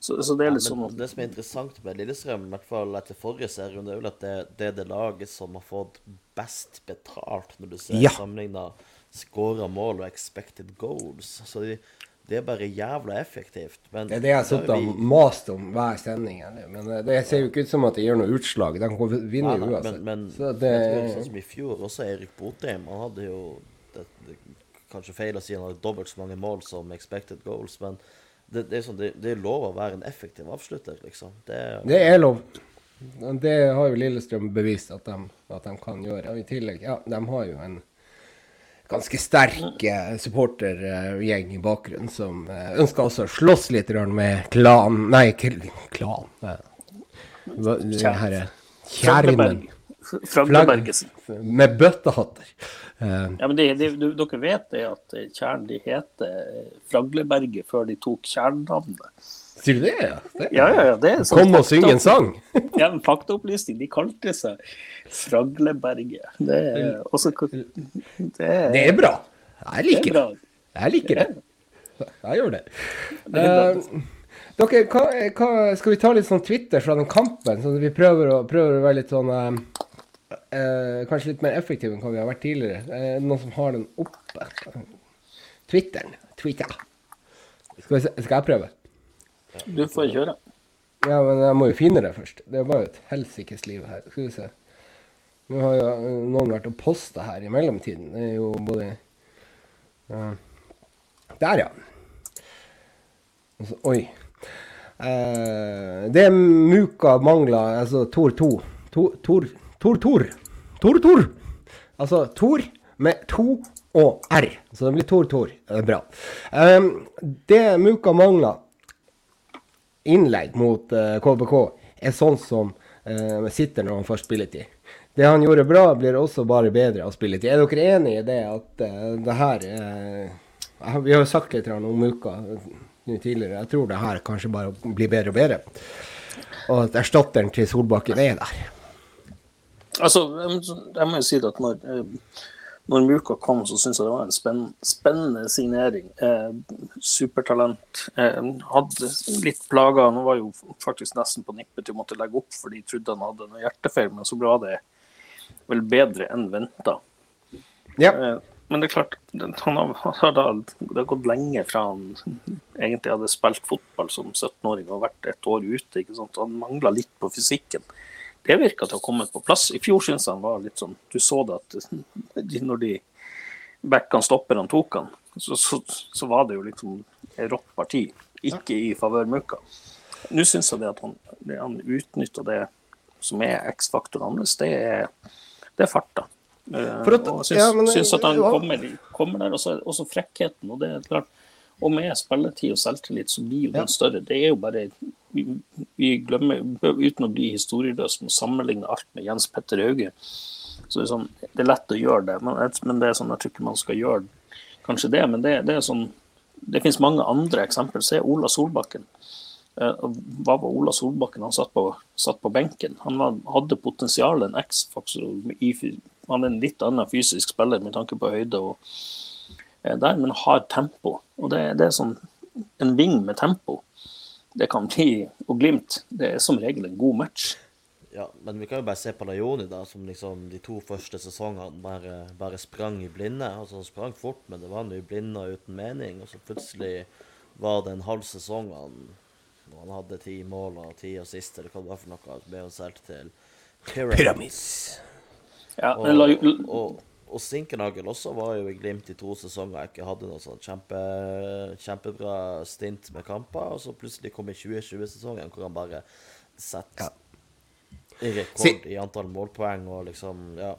Så, så det er litt ja, sånn Det som er interessant med Lillestrøm, i hvert fall etter forrige serierunde, er vel at det, det, er det laget som har fått best betalt når du ser ja. sammenligna skåra mål og expected goals. Så de, det er bare jævla effektivt. Men det er det jeg har sittet og mast om hver sending. Men eh, det ser jo ikke ut som at det gjør noe utslag. De kan vinne nei, uansett. Men, men det... sånn som i fjor, også Erik Botheim. Han hadde jo det, det, Kanskje feil å si han hadde dobbelt så mange mål som expected goals, men det, det er, sånn, det, er lov å være en effektiv avslutter, liksom. Det, det er lov. Det har jo Lillestrøm bevist at de, at de kan gjøre. Og i tillegg, ja, de har jo en ganske sterk eh, supportergjeng i bakgrunnen som eh, ønsker også å slåss litt med klan Nei, klan Det herre Kjernen. Fraglebergesen. Med bøttehatter. Ja, men de, de, de, dere vet det at Tjern de heter Fragleberget før de tok Tjern-navnet. Sier du det? Ja, det, ja, ja, ja, det er sånn Kom og syng en sang! ja, en faktaopplysning. De kalte seg Fragleberget. Det er, også, det, er, det er bra. Jeg liker det. Jeg liker det. Jeg gjør det. Uh, dere, hva, hva, skal vi ta litt sånn Twitter fra den kampen, så vi prøver å, prøver å være litt sånn uh, uh, Kanskje litt mer effektive enn hva vi har vært tidligere. Er noen som har den oppe? Twitteren. Twitter. Skal, se, skal jeg prøve? Du får kjøre. Ja, men jeg må jo finne det først. Det var jo et helsikes liv her. Skal vi se. Nå har jo noen vært og posta her i mellomtiden. Det er jo både uh, Der, ja. Altså, oi. Uh, det Muka mangler, altså Tor 2 Tor Tor Tor Tor. Altså Tor med to og R. Så det blir Tor Tor. Det er bra. Um, det Muka mangler innlegg mot KBK, er sånn som uh, sitter når han får spilletid. Det han gjorde bra, blir også bare bedre av spilletid. Er dere enig i det at uh, det her Vi har jo sagt litt om Muka tidligere. Jeg tror det her kanskje bare blir bedre og bedre. Og at erstatteren til Solbakken er der. Altså, jeg må jo si at når når Muka kom, så syns jeg det var en spennende, spennende signering. Eh, supertalent. Eh, hadde litt plager. Han var jo faktisk nesten på nippet til å måtte legge opp, for de trodde han hadde noe hjertefeil, men så ble det vel bedre enn venta. Ja. Eh, men det er klart, han har, har det har gått lenge fra han egentlig hadde spilt fotball som 17-åring og vært et år ute. ikke sant? Han mangla litt på fysikken det virka til å ha kommet på plass. I fjor syns han var litt sånn Du så det at når de backene stopper han tok han, så, så, så, var det jo liksom et rått parti. Ikke i favør Muka. Nå syns jeg det at han, det han utnytter det som er X-faktoren hans, det er, det er farta. Uh, og syns, ja, men, syns, at han kommer, kommer der. Og så frekkheten. Og det er klart, og med spilletid og selvtillit så blir jo den større. Det er jo bare vi, vi glemmer, Uten å bli historieløse, å sammenligne alt med Jens Petter Hauge. Så det er, sånn, det er lett å gjøre det, men, men, det er sånn, jeg tror ikke man skal gjøre kanskje det. Men det, det er sånn Det finnes mange andre eksempler. Se Ola Solbakken. Eh, hva var Ola Solbakken? Han satt på, satt på benken. Han var, hadde potensial, en X-faktor. Han er en litt annen fysisk spiller med tanke på høyde. og der, men har tempo. Og det, det, er sånn en ving med tempo. Det kan bli Og Glimt, det er som regel en god match. Ja, men vi kan jo bare se på Lajoni, da, som liksom de to første sesongene bare, bare sprang i blinde. Altså Han sprang fort, men det var nå i blinde og uten mening. Og så plutselig var det en halv sesong han, han hadde ti mål og ti assist, eller hva det var for noe, ble han solgt til Pyramids. Ja, og, og, og Sinkernagel også var jo i Glimt i to sesonger. Jeg ikke hadde noe sånn kjempe, kjempebra stint med kamper. Og så plutselig kom i 2020-sesongen hvor han bare setter ja. rekord i antall målpoeng og liksom Ja.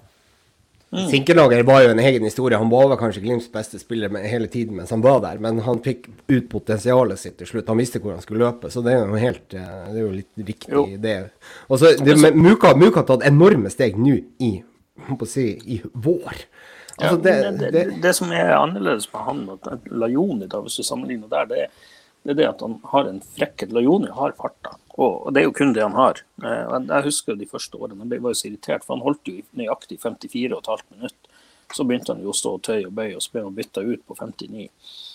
Mm. Sinkernagel var jo en egen historie. Han var kanskje Glimts beste spiller hele tiden mens han var der, men han fikk ut potensialet sitt til slutt. Han visste hvor han skulle løpe, så det er jo helt eh, Det er jo litt riktig, jo. det. Og så Muka har tatt enorme steg nå i å si, i vår. Altså, det, det, det, det, som er annerledes med han og Lajoni, da, hvis du sammenligner der, det, er det at han har en frekkhet. Lajoni har farta, og det er jo kun det han har. Eh, jeg husker de første årene, jeg var jo så irritert, for han holdt jo nøyaktig 54,5 minutter. Så begynte han jo å stå og tøye og bøye, og så ble han bytta ut på 59.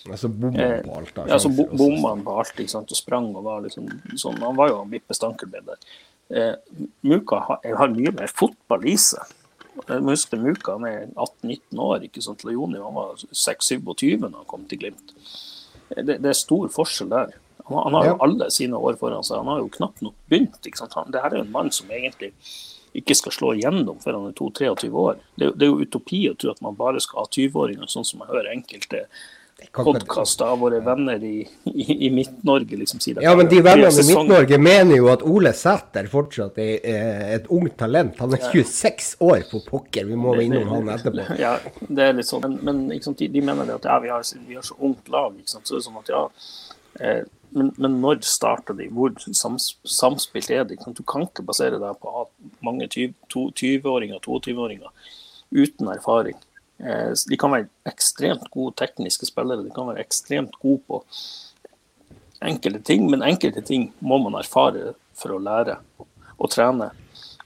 Altså bomma han på alt? Da, ja, så bomma han på alt, ikke sant, og sprang og var liksom sånn. Han var jo Vippe Stankelbed der. Eh, Muka har, har mye mer fotball i seg. Jeg husker huske Muka er 18-19 år. ikke sant? Leoni han var 6-27 da han kom til Glimt. Det, det, er stor forskjell der. Han, han har jo alle sine år foran seg. Han har jo knapt nok begynt. ikke sant? Han, det her er jo en mann som egentlig ikke skal slå igjennom før han er 22-23 år. Det, det, er jo utopi å tro at man bare skal ha 20-åringer, sånn som jeg hører enkelte podkaster av våre venner i, i, i Midt-Norge liksom sier Ja, men de vennene i Midt-Norge mener jo at Ole Sæter fortsatt er et ungt talent. Han er 26 år, for pokker. Vi må innom han etterpå. Ja, det er litt sånn. Men, men liksom, de, de, mener det at ja, vi har, vi har så ungt lag. Ikke sant? Så det er sånn at ja, eh, men, men, når starter de? Hvor sams, samspilt er de? Du kan ikke basere deg på at mange 20-åringer, 22-åringer uten erfaring. Eh, de kan være ekstremt gode tekniske spillere, de kan være ekstremt gode på enkelte ting, men enkelte ting må man erfare for å lære og trene.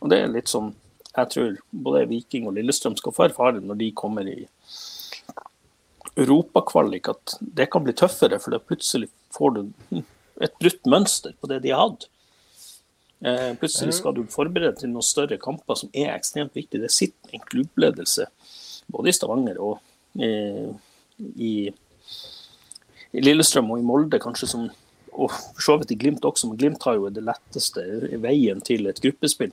Og det er litt som jeg tror både Viking og Lillestrøm skal få erfare når de kommer i europakvalik, at det kan bli tøffere, for plutselig får du et brutt mønster på det de har hatt. Eh, plutselig skal du forberede til noen større kamper som er ekstremt viktig. Det sitter en klubbledelse både i Stavanger og eh, i, i, Lillestrøm og i Molde, kanskje som og for så vidt i Glimt også, men Glimt har jo det letteste veien til et gruppespill.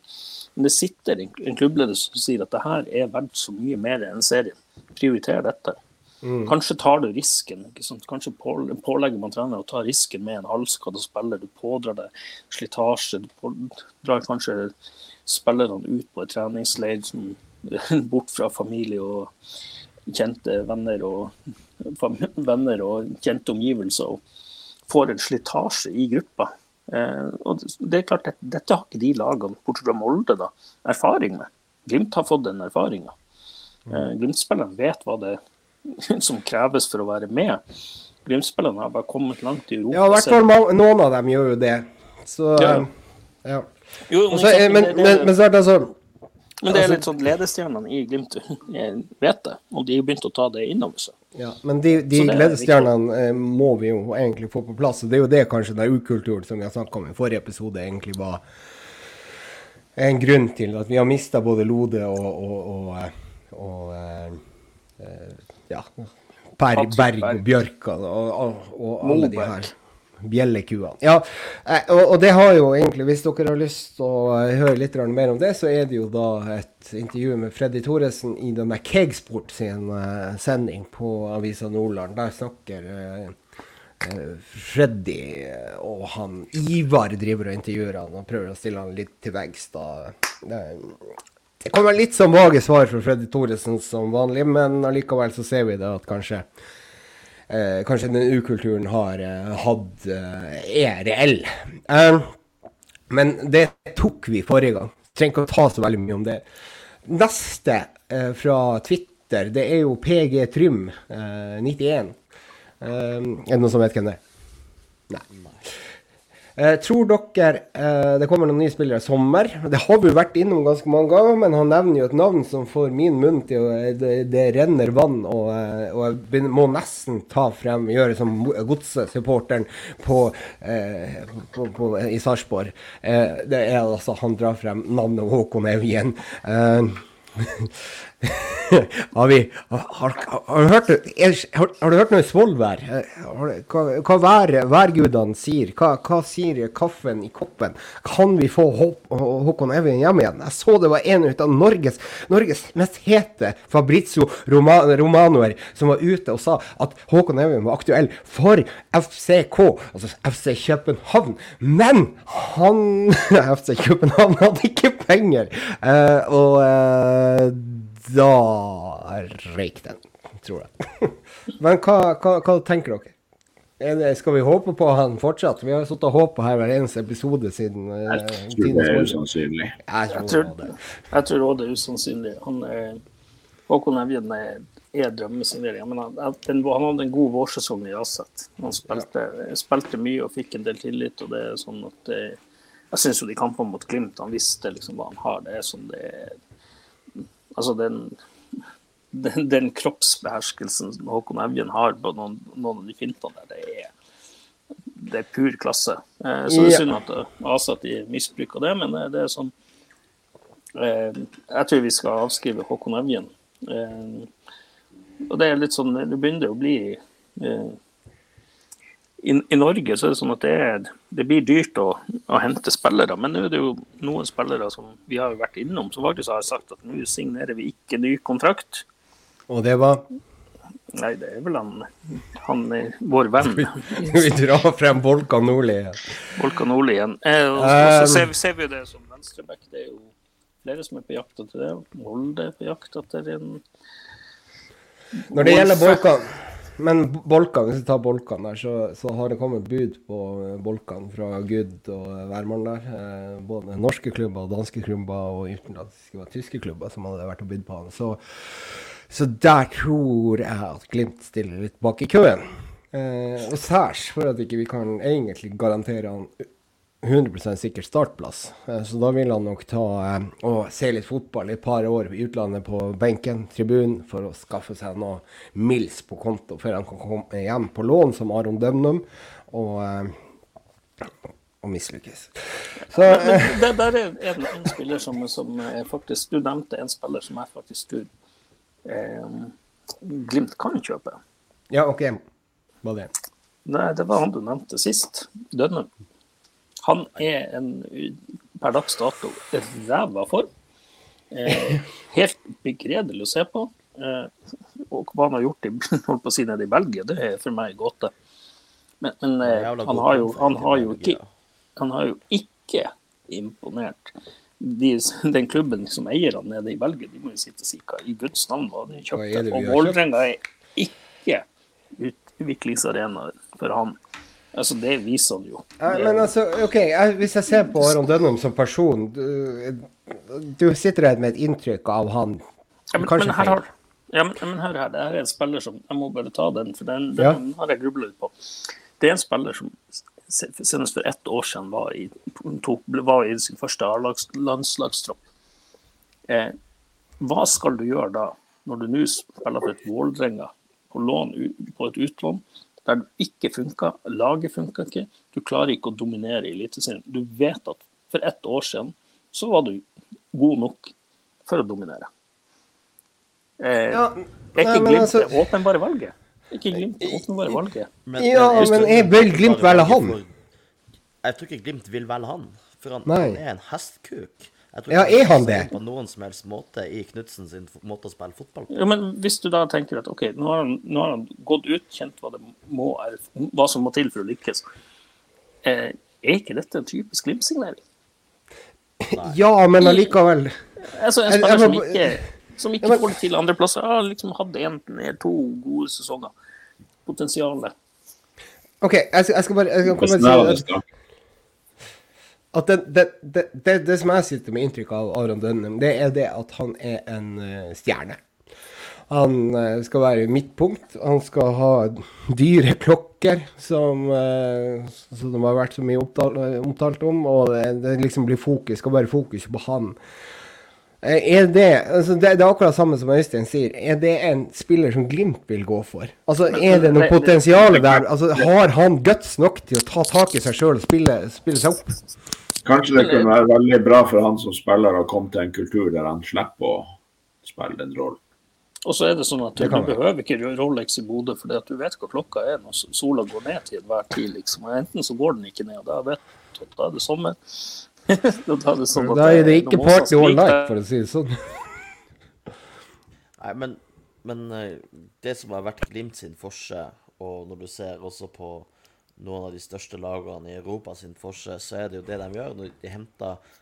Men det sitter en, en klubbledelse som sier at det her er verdt så mye mer enn serien. Prioriter dette. Mm. Kanskje tar du risken. Kanskje pålegger man trener å ta risken med en halvskadd spiller. Du pådrar deg slitasje. Du pådrar kanskje spillerne ut på en treningsleir bort fra familie og kjente venner og, venner og kjente omgivelser. og Får en slitasje i gruppa. Eh, og det er klart, Dette, dette har ikke de lagene, bortsett fra Molde, da, erfaring med. Glimt har fått den erfaringa. Eh, Glimt-spillerne vet hva det som kreves for å være med. Glimt-spillerne har bare kommet langt i Europa. Ja, i hvert fall noen av dem gjør jo det. Så, ja. ja. Jo, men, Også, men, men, men, så er det altså men det er altså- litt sånn ledestjernene i Glimt vet det, og de har begynt å ta det innover seg. Ja, men de, de ledestjernene eh, må vi jo egentlig få på plass. og Det er jo det kanskje den ukulturen som vi har snakka om i forrige episode, egentlig var en grunn til at vi har mista både Lode og, og, og, eh, og eh, ja, Per, Berg og Bjørka og, alle de her bjellekuene. Ja, eh, og, og, det har jo egentlig, hvis dere har lyst til å høre litt mer om det, så er det jo da et intervju med Freddy Thoresen i denne Kegsport sin uh, sending på Avisa Nordland. Der snakker uh, Freddy og han Ivar driver og intervjuer han og prøver å stille han litt til veggs. Det, kommer litt sånn vage svar fra Freddy Thoresen som vanlig, men allikevel så ser vi det at kanskje eh, kanskje den ukulturen har eh, hatt eh, er reell. Eh, men det tok vi forrige gang. Trenger ikke å ta så veldig mye om det. Neste fra Twitter, det er jo PG Trym 91. Eh, er det noen som vet hvem det er? Nei. Eh, tror dere eh, det kommer noen nye spillere i sommer? Det har vi vært innom ganske mange ganger, men han nevner jo et navn som får min munn til å Det, det renner vann, og, eh, og, jeg må nesten ta frem, gjøre som Godset-supporteren på, eh, i Sarpsborg. Eh, det er altså Han drar frem navnet Håkon Evjen. Har, vi, har, har, hørt, har, har, du hørt noe svolvær? Hva, hva vær, værgudene sier? Hva, hva, sier kaffen i koppen? Kan vi få Håkon Evjen hjem igjen? Jeg så det var en av Norges, Norges mest hete Fabrizio Romanoer som var ute og sa at Håkon Evjen var aktuell for FCK, altså FC København. Men han FC København hadde ikke penger. Uh, og uh, da røyk den, tror jeg. Men hva, hva, hva tenker dere? Det, skal vi håpe på han fortsatt? Vi har sittet og håpa her hver eneste episode siden uh, Jeg tror det er usannsynlig. Jeg tror, jeg tror også det er usannsynlig. Han er, Håkon Evjen er, er drømmesignering. Han, han, hadde en god vårsesong i Aset. Han spilte, spilte, mye og fikk en del tillit. og det er sånn at det, Jeg syns jo de kampene mot Glimt, han visste liksom hva han har. Det er sånn det er Altså den, den, den kroppsbeherskelsen Håkon Evjen har på noen, noen, av de fintene der, det er, det er pur klasse. Eh, så det er synd at ASA de misbruker det, men det er sånn eh, Jeg tror vi skal avskrive Håkon Evjen. Eh, og det er litt sånn Det begynner å bli eh, i, i, Norge så er det sånn at det, er, det blir dyrt å, å, hente spillere. Men nå er det jo noen spillere som vi har vært innom, som faktisk har sagt at nå signerer vi ikke ny kontrakt. Og det var? Nei, det er vel han, han vår venn. vi drar frem Volkan Nordli igjen. Volkan Nordli igjen. Eh, og, så ser, vi, ser vi det som venstreback. Det er jo flere som er på jakt etter det. Molde er på jakt etter en Når det gjelder Volkan men Bolkan, hvis vi tar Bolkan der, så, så, har det kommet bud på eh, Bolkan fra Gud og Værmann der. Eh, både norske klubber, danske klubber og utenlandske tyske klubber som hadde vært og bydd på han. Så, så, der tror jeg at Glimt stiller litt bak i køen. Eh, og særs for at ikke vi kan egentlig garantere han 100 sikker startplass. Eh, så da vil han nok ta eh, og se litt fotball et par år i utlandet på benken, tribunen, for å skaffe seg noe mils på konto før han kan komme hjem på lån som Aron Dømnum og, eh, og mislykkes. Så, men, men det der er en, en spiller som, som faktisk Du nevnte en spiller som jeg faktisk tror eh, Glimt kan kjøpe. Ja, OK. Hva det? Nei, det var han du nevnte sist. Dønnem. Han er en per dags dato ræva form. Eh, helt begredelig å se på. Eh, og hva han har gjort i, holdt på å si, nede i Belgia, det er for meg gåte. Men, men eh, han, har jo, han, har jo ikke, han har jo ikke imponert. De, den klubben som eier han nede i Belgia, de må jo sitte og si hva i Guds navn var de kjøpte. Og Vålerenga er ikke utviklingsarena for han. Altså, Det viser han jo. Ja, men altså, ok, Hvis jeg ser på Aron Dønnum som person Du, du sitter her med et inntrykk av han. Ja, men, men her har, ja, men, men hør her, det her er en spiller som Jeg må bare ta den, for den, den ja. har jeg grubla litt på. Det er en spiller som senest for ett år siden var i, tok, var i sin første landslagstropp. Eh, hva skal du gjøre da, når du nå spiller for et Vålerenga på, på et utlån? Der du ikke funka, laget funka ikke, du klarer ikke å dominere i Eliteserien. Du vet at for ett år siden så var du god nok for å dominere. Eh, ja, er ikke Glimt altså... det åpenbare valget? Ikke Glimt det åpenbare valget? Men, ja, men jeg vil Glimt velge han? Jeg tror ikke Glimt vil velge han, for han, han er en hestkuk ja, er han det? På noen som helst måte i Knutsen sin måte å spille fotball på. Ja, men hvis du da tenker at OK, nå har han, nå har han gått ut, kjent hva, må, hva, som må til for å lykkes, eh, er ikke dette en typisk Glimt-signering? Ja, men allikevel Altså, en spiller som ikke, som ikke får det til andreplasser, har liksom hatt én eller to gode sesonger. Potensialet. OK, jeg skal, jeg skal bare jeg skal komme si at det, det, det, det, som jeg sitter med inntrykk av Aron Dønnem, det er det at han er en uh, stjerne. Han uh, skal være midtpunkt. Han skal ha dyre klokker, som, uh, som det har vært så mye omtalt, omtalt om. Og det, liksom blir fokus, skal være fokus på han. Er det, altså det, det, er akkurat samme som Øystein sier. Er det en spiller som Glimt vil gå for? Altså, Er det noe potensial der? Altså, Har han guts nok til å ta tak i seg sjøl og spille, spille seg opp? Kanskje det kunne være veldig bra for han som spiller å komme til en kultur der han slipper å spille den rollen. Og så er det sånn at du, du behøver ikke Rolex i Bodø, for du vet hva klokka er når sola går ned til enhver tid. liksom. Og Enten så går den ikke ned, og da, vet, da er det sommer. da, er det sånn da er det ikke party all night, for å si det sånn. Nei, men, men, eh, det som har vært Glimt sin forse, og når du ser også på noen av de største lagene i Europa sin forse, så er det jo det de gjør. Når de henter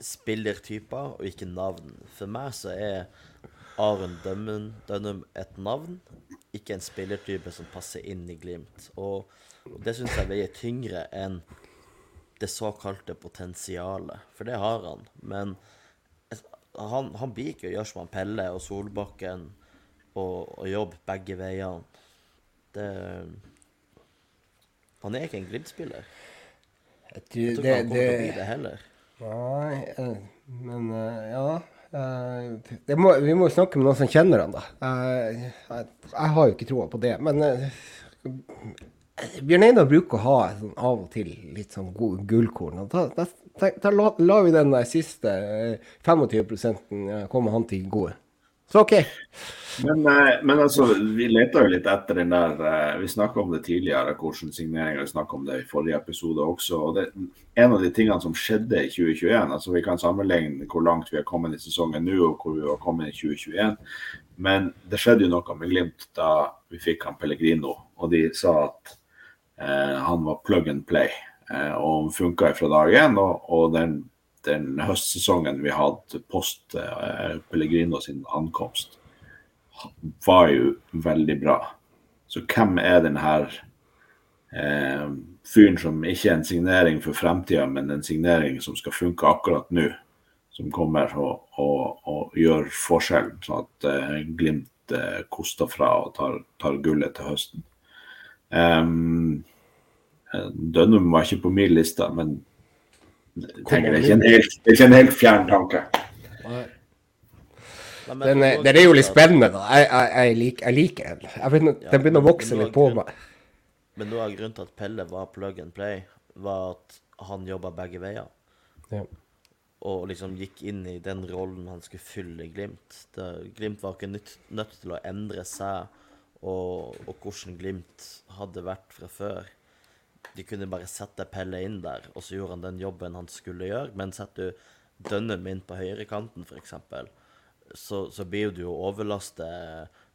spillertyper og ikke navn. For meg så er Aron Dønnum et navn, ikke en spillertype som passer inn i Glimt. Og det syns jeg veier tyngre enn det såkalte potensialet. For det har han. Men han, han blir ikke å gjøre som han Pelle og Solbakken og, og jobbe begge veiene. Det han er ikke en Glimt-spiller. Jeg tror, jeg det, han kommer til å bli det heller. Nei, eh, men uh, ja. Uh, må, vi må snakke med noen som kjenner han, da. Jeg, jeg, har jo ikke troa på det. Men Bjørn Einar bruker å ha sånn, av og til litt sånn gullkorn. Da, da, da, da la, la, vi den siste 25 komme han til gode. Så OK. Men, eh, men, altså, vi leter jo litt etter den der eh, Vi snakka om det tidligere, hvordan signeringer vi snakka om det i forrige episode også. og det, En av de tingene som skjedde i 2021 altså Vi kan sammenligne hvor langt vi har kommet i sesongen nå og hvor vi har kommet i 2021. Men det skjedde jo noe med Glimt da vi fikk han Pellegrino, og de sa at eh, han var plug and play. Eh, og funka fra dag én. Og, og den den høstsesongen vi hadde post eh, Pellegrino sin ankomst, var jo veldig bra. Så hvem er den her eh, fyren som ikke er en signering for fremtida, men en signering som skal funke akkurat nå? Som kommer og, og, og gjør forskjellen, sånn at eh, Glimt eh, koster fra og tar, tar gullet til høsten. Um, Dønnum var ikke på min liste, men tenker det er ikke en helt, det er ikke en helt fjern tanke. Den er, den er, jo litt spennende, da. Jeg, jeg, jeg, liker, jeg liker den. Begynner, ja, den begynner å vokse litt på meg. Men noe av grunnen til at Pelle var plug and play, var at han jobba begge veier. Ja. Og liksom gikk inn i den rollen han skulle fylle i Glimt. Det, Glimt var ikke nødt, nødt til å endre seg og, og hvordan Glimt hadde vært fra før de kunne bare sette Pelle inn der, og så gjorde han den jobben han skulle gjøre. Men setter du Dønnum inn på høyrekanten, f.eks., så, så blir du jo overlaste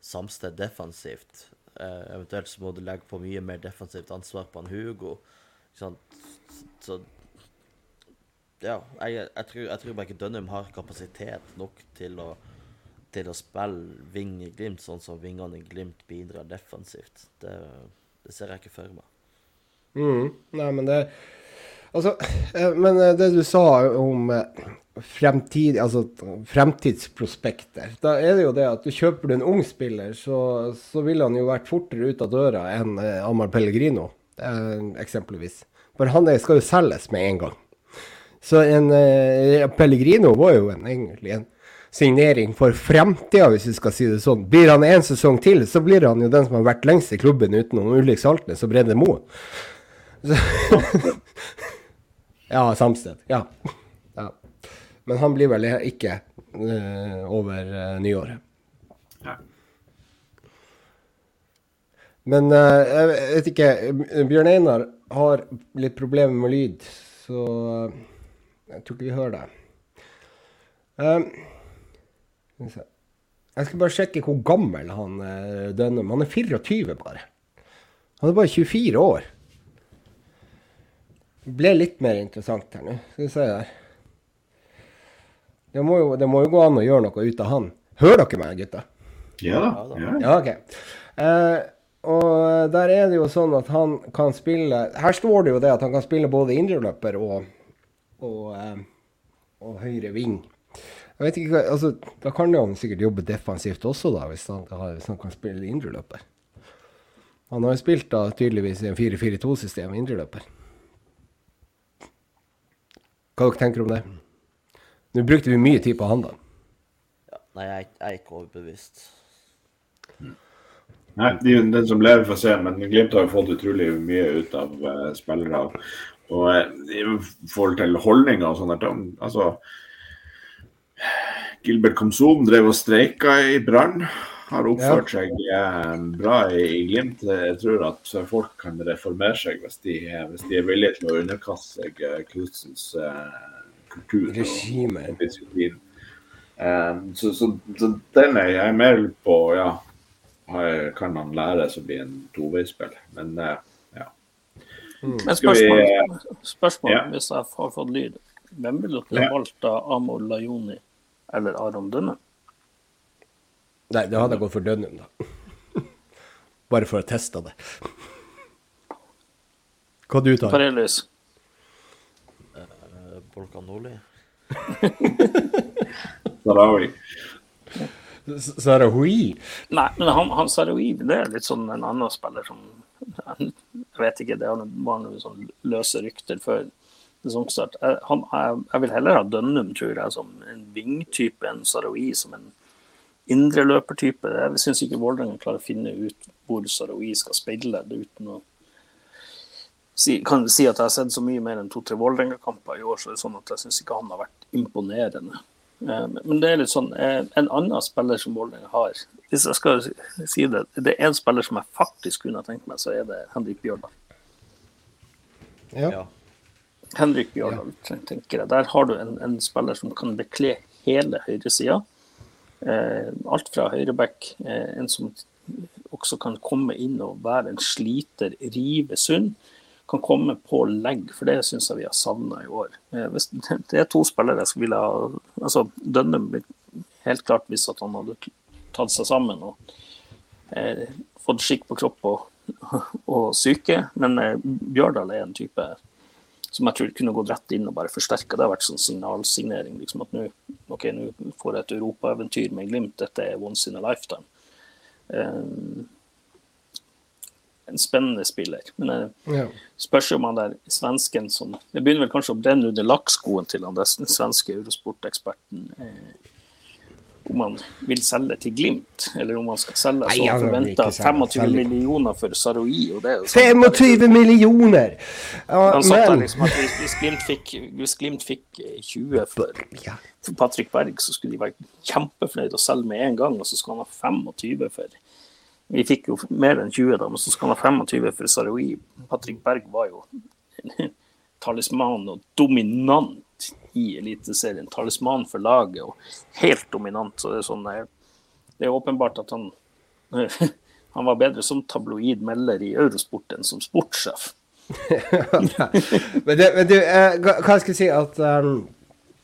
Samsted defensivt. Eh, eventuelt så må du legge på mye mer defensivt ansvar på en Hugo. Så, så ja, jeg, jeg, tror, jeg tror bare ikke Dønnum har kapasitet nok til å, til å spille ving i Glimt, sånn som vingene i Glimt bidrar defensivt. Det, det ser jeg ikke for meg. Mm. Nei, men det Altså, eh, men eh, det du sa om eh, fremtid, altså fremtidsprospekter, da er det jo det at du kjøper du en ung spiller, så, så ville han jo vært fortere ut av døra enn Amar Pellegrino, eksempelvis. For han skal jo selges med en gang. Så en Pellegrino var jo en, egentlig en signering for fremtida, hvis vi skal si det sånn. Blir han en sesong til, så blir han jo den som har vært lengst i klubben utenom Ulrik Saltnes og Brede Moe. ja, Samsted. Ja. ja. Men han blir vel ikke uh, over uh, nyåret. Ja. Men uh, jeg vet ikke Bjørn Einar har litt problemer med lyd, så jeg tror ikke vi hører det. jeg skal bare sjekke hvor gammel han Dønnum Han er 24, bare. Han er bare 24 år. Ble litt mer interessant her nå. Skal vi se her. Det må, jo, det må jo gå an å gjøre noe ut av han. Hører dere meg, gutta? Ja da. Ja, ja ok. Eh, og der er det jo sånn at han kan spille Her står det jo det at han kan spille både indreløper og, og, eh, og høyre ving. Jeg vet ikke, altså, Da kan han sikkert jobbe defensivt også, da, hvis han, hvis han kan spille indreløper. Han har jo spilt da tydeligvis i en 4-4-2-system indreløper. Hva dere tenker om det? Nå brukte vi mye tid på han, da. Ja, nei, jeg, jeg, er ikke overbevist. Nei, det jo den som lever, får se. Men Glimt har jo fått utrolig mye ut av uh, spillere. Og uh, i forhold til holdninger og sånne ting Altså Gilbert Komsom drev og streika i Brann har oppført seg eh, bra i, Glimt. Jeg tror at folk kan reformere seg hvis de, hvis de er villige til å underkaste seg uh, Knutsens uh, kultur. Regime. Og, disiplin. Så, så, så, den er jeg mer på ja, kan han lære seg å bli en toveispill? Men ja. Mm. Men spørsmål, spørsmål ja. hvis jeg har fått lyd. Hvem ville dere valgt av Amor Lajoni eller Aron Dønne? Nei, det hadde jeg gått for Dønnum, da. Bare for å teste det. Hva du tar Parelys. Uh, Bolkanoli. Nordli. Sarawi. Sarawi? Nei, men han, han Sarawi det er litt sånn en annen spiller som Jeg vet ikke, det var noen sånn løse rykter før sesongstart. Jeg, han, jeg, jeg, vil heller ha Dønnum, tror jeg, som en vingtype enn Sarawi som en indreløpertype. Jeg syns ikke Vålerenga klarer å finne ut hvor Sarawi skal det uten å si, kan si at jeg har sett så mye mer enn to-tre Vålerenga-kamper i år, så det er sånn at jeg syns ikke han har vært imponerende. Eh, men det er litt sånn eh, En annen spiller som Vålerenga har Hvis jeg skal si det, det er en spiller som jeg faktisk kunne ha tenkt meg, så er det Henrik Bjørdal. Ja. Henrik Bjørdal, ja. tenker jeg. Der har du en, en spiller som kan bekle hele høyresida. Alt fra høyreback, eh, en som også kan komme inn og være en sliter, rive sund. Kan komme på legg, for det syns jeg vi har savna i år. Eh, hvis det er to spillere jeg skulle ha altså Dønnum helt klart hvis han hadde tatt seg sammen og eh, fått skikk på kropp og, og syke. Men eh, Bjørdal er en type som jeg tror kunne gått rett inn og bare forsterka. Det har vært sånn signalsignering. liksom At nå okay, får jeg et europaeventyr med Glimt. Dette er once in a lifetime. Um, en spennende spiller. Men jeg eh, ja. spørs om han der svensken som Det begynner vel kanskje å brenne under lakkskoen til han den svenske eurosporteksperten. Eh, om han vil selge til Glimt, eller om han skal selge så han forventa 25 millioner for Saroi. Og det, 25 millioner! Ja, han sa liksom at hvis, Glimt fikk, hvis, Glimt fikk, 20 eh, for, for Patrick Berg, så skulle de være kjempefornøyde og selge med en gang, og så skal han ha 25 for Vi fikk jo mer enn 20, da, men så skal han ha 25 for Saroi. Patrick Berg var jo talisman og dominant i Eliteserien. Talisman for laget og helt dominant. Så det er sånn Det er åpenbart at han han var bedre som tabloid melder i Eurosport enn som sportssjef. men, det, men du, eh, hva skal jeg si at um,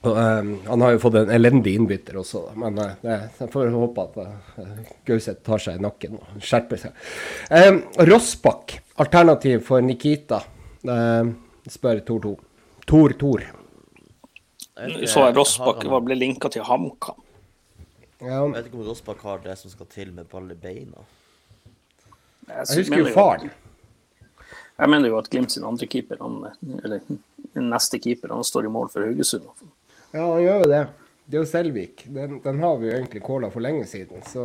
um, Han har jo fått en elendig innbytter også, men uh, det, jeg får håpe at uh, Gauseth tar seg i nakken og skjerper seg. Um, Rossbakk, alternativ for Nikita, uh, spør Tor 2. Tor Tor. Så jeg Rossbakk ble linka til HamKam. Ja. Jeg vet ikke om Rossbakk har det som skal til med ball i beina. Jeg, jeg husker jo faren. Jeg mener jo at Glimt sin andre keeper, han, eller neste keeper, han står i mål for Haugesund. Ja, han gjør jo det. Det er jo Selvik. Den, den har vi jo egentlig calla for lenge siden, så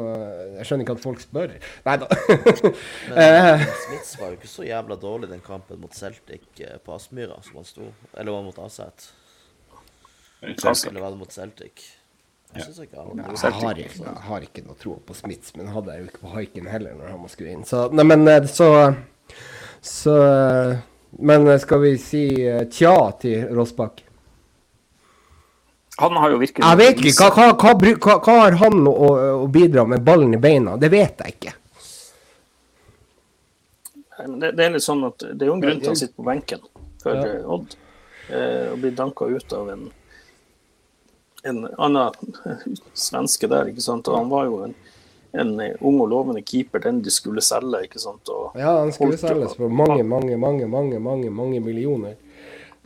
jeg skjønner ikke at folk spør. Nei da. Men eh. Smits var jo ikke så jævla dårlig den kampen mot Celtic eh, på Aspmyra som han sto. Eller var mot Aset? Eller var det mot Celtic? Jeg, jeg, har ikke, jeg, har ikke, noe tro på Smits, men hadde jeg jo ikke på haiken heller når han skulle inn. Så, nei, men eh, så, så Men eh, skal vi si eh, tja til Rossbakk? Han har jo virkelig Jeg vet ikke. Hva, hva, hva, hva har han å, å, bidra med ballen i beina? Det vet jeg ikke. Det, det, er litt sånn at det er jo en grunn til at han sitter på benken for ja. Odd. Eh, og blir danka ut av en en annen svenske der, ikke sant. Og han var jo en, en ung og lovende keeper, den de skulle selge, ikke sant. Og ja, han skulle selges for mange, mange, mange, mange, mange, mange millioner.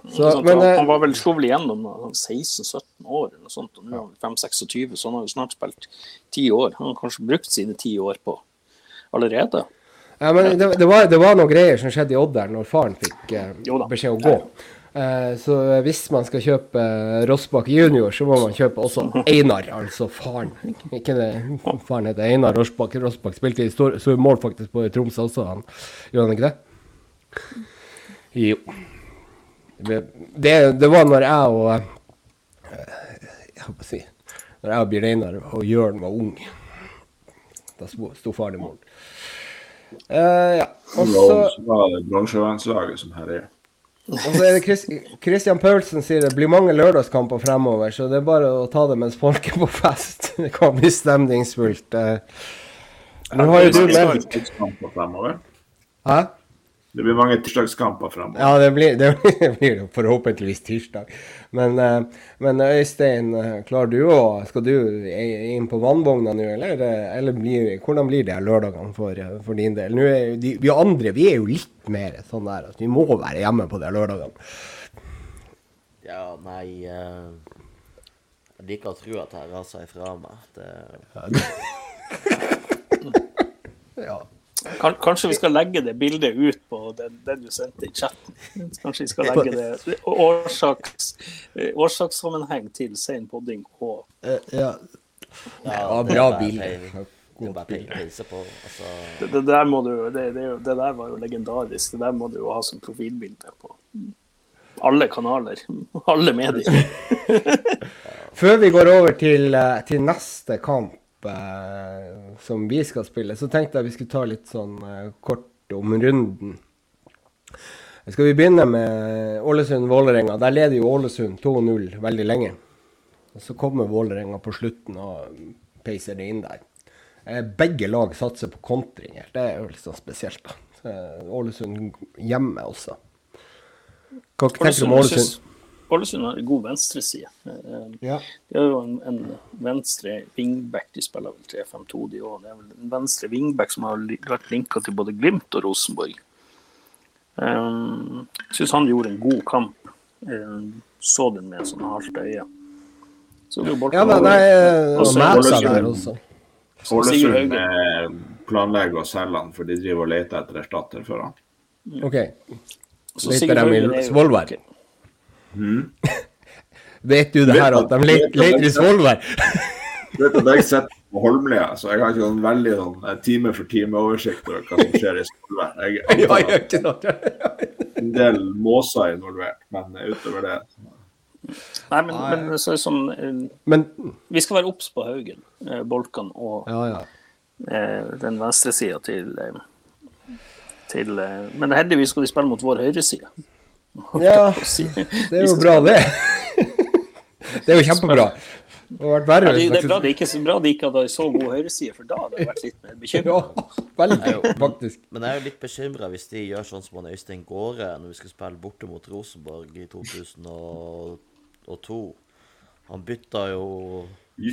Så, men, han, han, var vel slo vel igjennom 16-17 år, eller sånt, og nå er han 5-26, så han har jo snart spilt ti år. Han har kanskje brukt sine ti år på allerede. Ja, men det, det, var, det var noen greier som skjedde i Odder når faren fikk eh, beskjed å gå. Eh, så hvis man skal kjøpe Rossbakk junior, så må man kjøpe også Einar, altså faren. Ikke det, faren heter Einar Rossbakk. Rossbakk spilte i stor, stor mål faktisk på Tromsø også, han. Gjorde han ikke det? Jo. Det, det var når jeg og Jeg Jeg på å si Når jeg og Bjørn Einar og Jørn var ung Da sto faren i mål. Uh, ja. Og så var det bronselandslaget som herjer. Og så er det Chris, Christian Paulsen sier det blir mange lørdagskamper fremover, så det er bare å ta det mens folk er på fest. Det kan bli stemningsfullt. Eh. Nå har jo du meldt Hæ? Det blir mange tirsdagskamper fremover. Ja, det blir, det blir forhåpentligvis tirsdag. Men, eh, men, Øystein, eh, klarer du å Skal du inn på vannvogna nå, eller, eller blir, hvordan blir det lørdagene for, for, din del? Nå er de, vi andre vi er jo litt mer sånn der at vi må være hjemme på de lørdagene. Ja, nei uh, Jeg liker å tro at jeg raser ifra meg. Det... ja. Kanskje vi skal legge det bildet ut på den, den du sendte i chatten. Kanskje vi skal legge det årsaks, årsakssammenheng til sein podding og eh, Ja. ja bra bilde. Det, altså. det, det, der må du, det, det, det, der var jo legendarisk. Det der må du jo ha som profilbilde på alle kanaler. Alle medier. Før vi går over til, eh, til neste kamp eh, som vi skal spille, så tenkte jeg vi skulle ta litt sånn eh, kort om runden. Skal vi begynne med Ålesund-Vålerenga? Der leder jo Ålesund 2-0 veldig lenge. Og Så kommer Vålerenga på slutten og peiser det inn der. Eh, begge lag satser på kontringer. Det er jo litt sånn spesielt. da. Eh, Ålesund hjemme også. Hva tenker du om Ålesund? Ålesund har en god venstreside. Eh, ja. De har jo en, en venstre wingback, de spiller vel 3-5-2 de òg. Det er vel en venstre wingback som har vært linka til både Glimt og Rosenborg. Um, Syns han gjorde en god kamp. Um, så den med sånn halvt øye. Så det ja, men nei, og Ålesund. Ålesund planlegger å selge han, for de driver og leter etter erstatter for han. OK. Leter de i Svolvær? Mm. Vet du det her at de leter i Svolvær? Vet at jeg sitter på Holmlia, så jeg har ikke noen veldig sånn, eh, time for time-oversikt over hva som skjer i Svolvær. Jeg antar en del måser involvert, men utover det Nei, men, men så er det sånn men, Vi skal være obs på Haugen, eh, Bolkan og ja, ja. den venstre venstresida til, til Men heldigvis skal de spille mot vår høyreside. Ja, det er jo bra, det. Det er jo kjempebra. Det har vært verre Ja, det, det er bra det ikke så bra de ikke hadde så god høyreside, for da hadde jeg vært litt mer bekymra. Ja, veldig, faktisk. Men jeg er jo litt bekymra hvis de gjør sånn som han Øystein Gårde når vi skal spille borte mot Rosenborg i 2002. Han bytta jo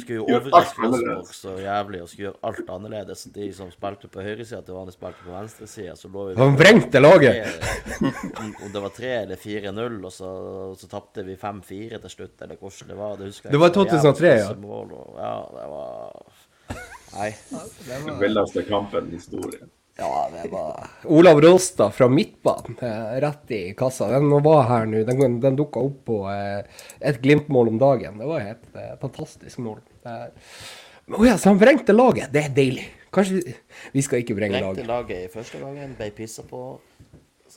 Skulle jo overraske oss så jævlig og skulle gjøre alt annerledes. De som spilte på høyresida til vanlig, spilte på venstresida. Så lå vi Han vrengte laget. Om det var 3 eller 4-0, og så, så tapte vi 5-4 til slutt, eller hvordan det var. Det husker jeg Det var ikke. 2003, ja. Mål, og, ja, det var Nei. Den villeste kampen i historien. Ja, det var Olav Rolstad fra Midtbanen, eh, rett i kassa. Den var her nå. Den, den dukka opp på eh, et Glimt-mål om dagen. Det var et eh, fantastisk mål. Eh, Å ja, så han vrengte laget. Det er deilig. Kanskje vi, vi skal ikke vrenge laget. Vrengte laget i første gangen, ble pissa på.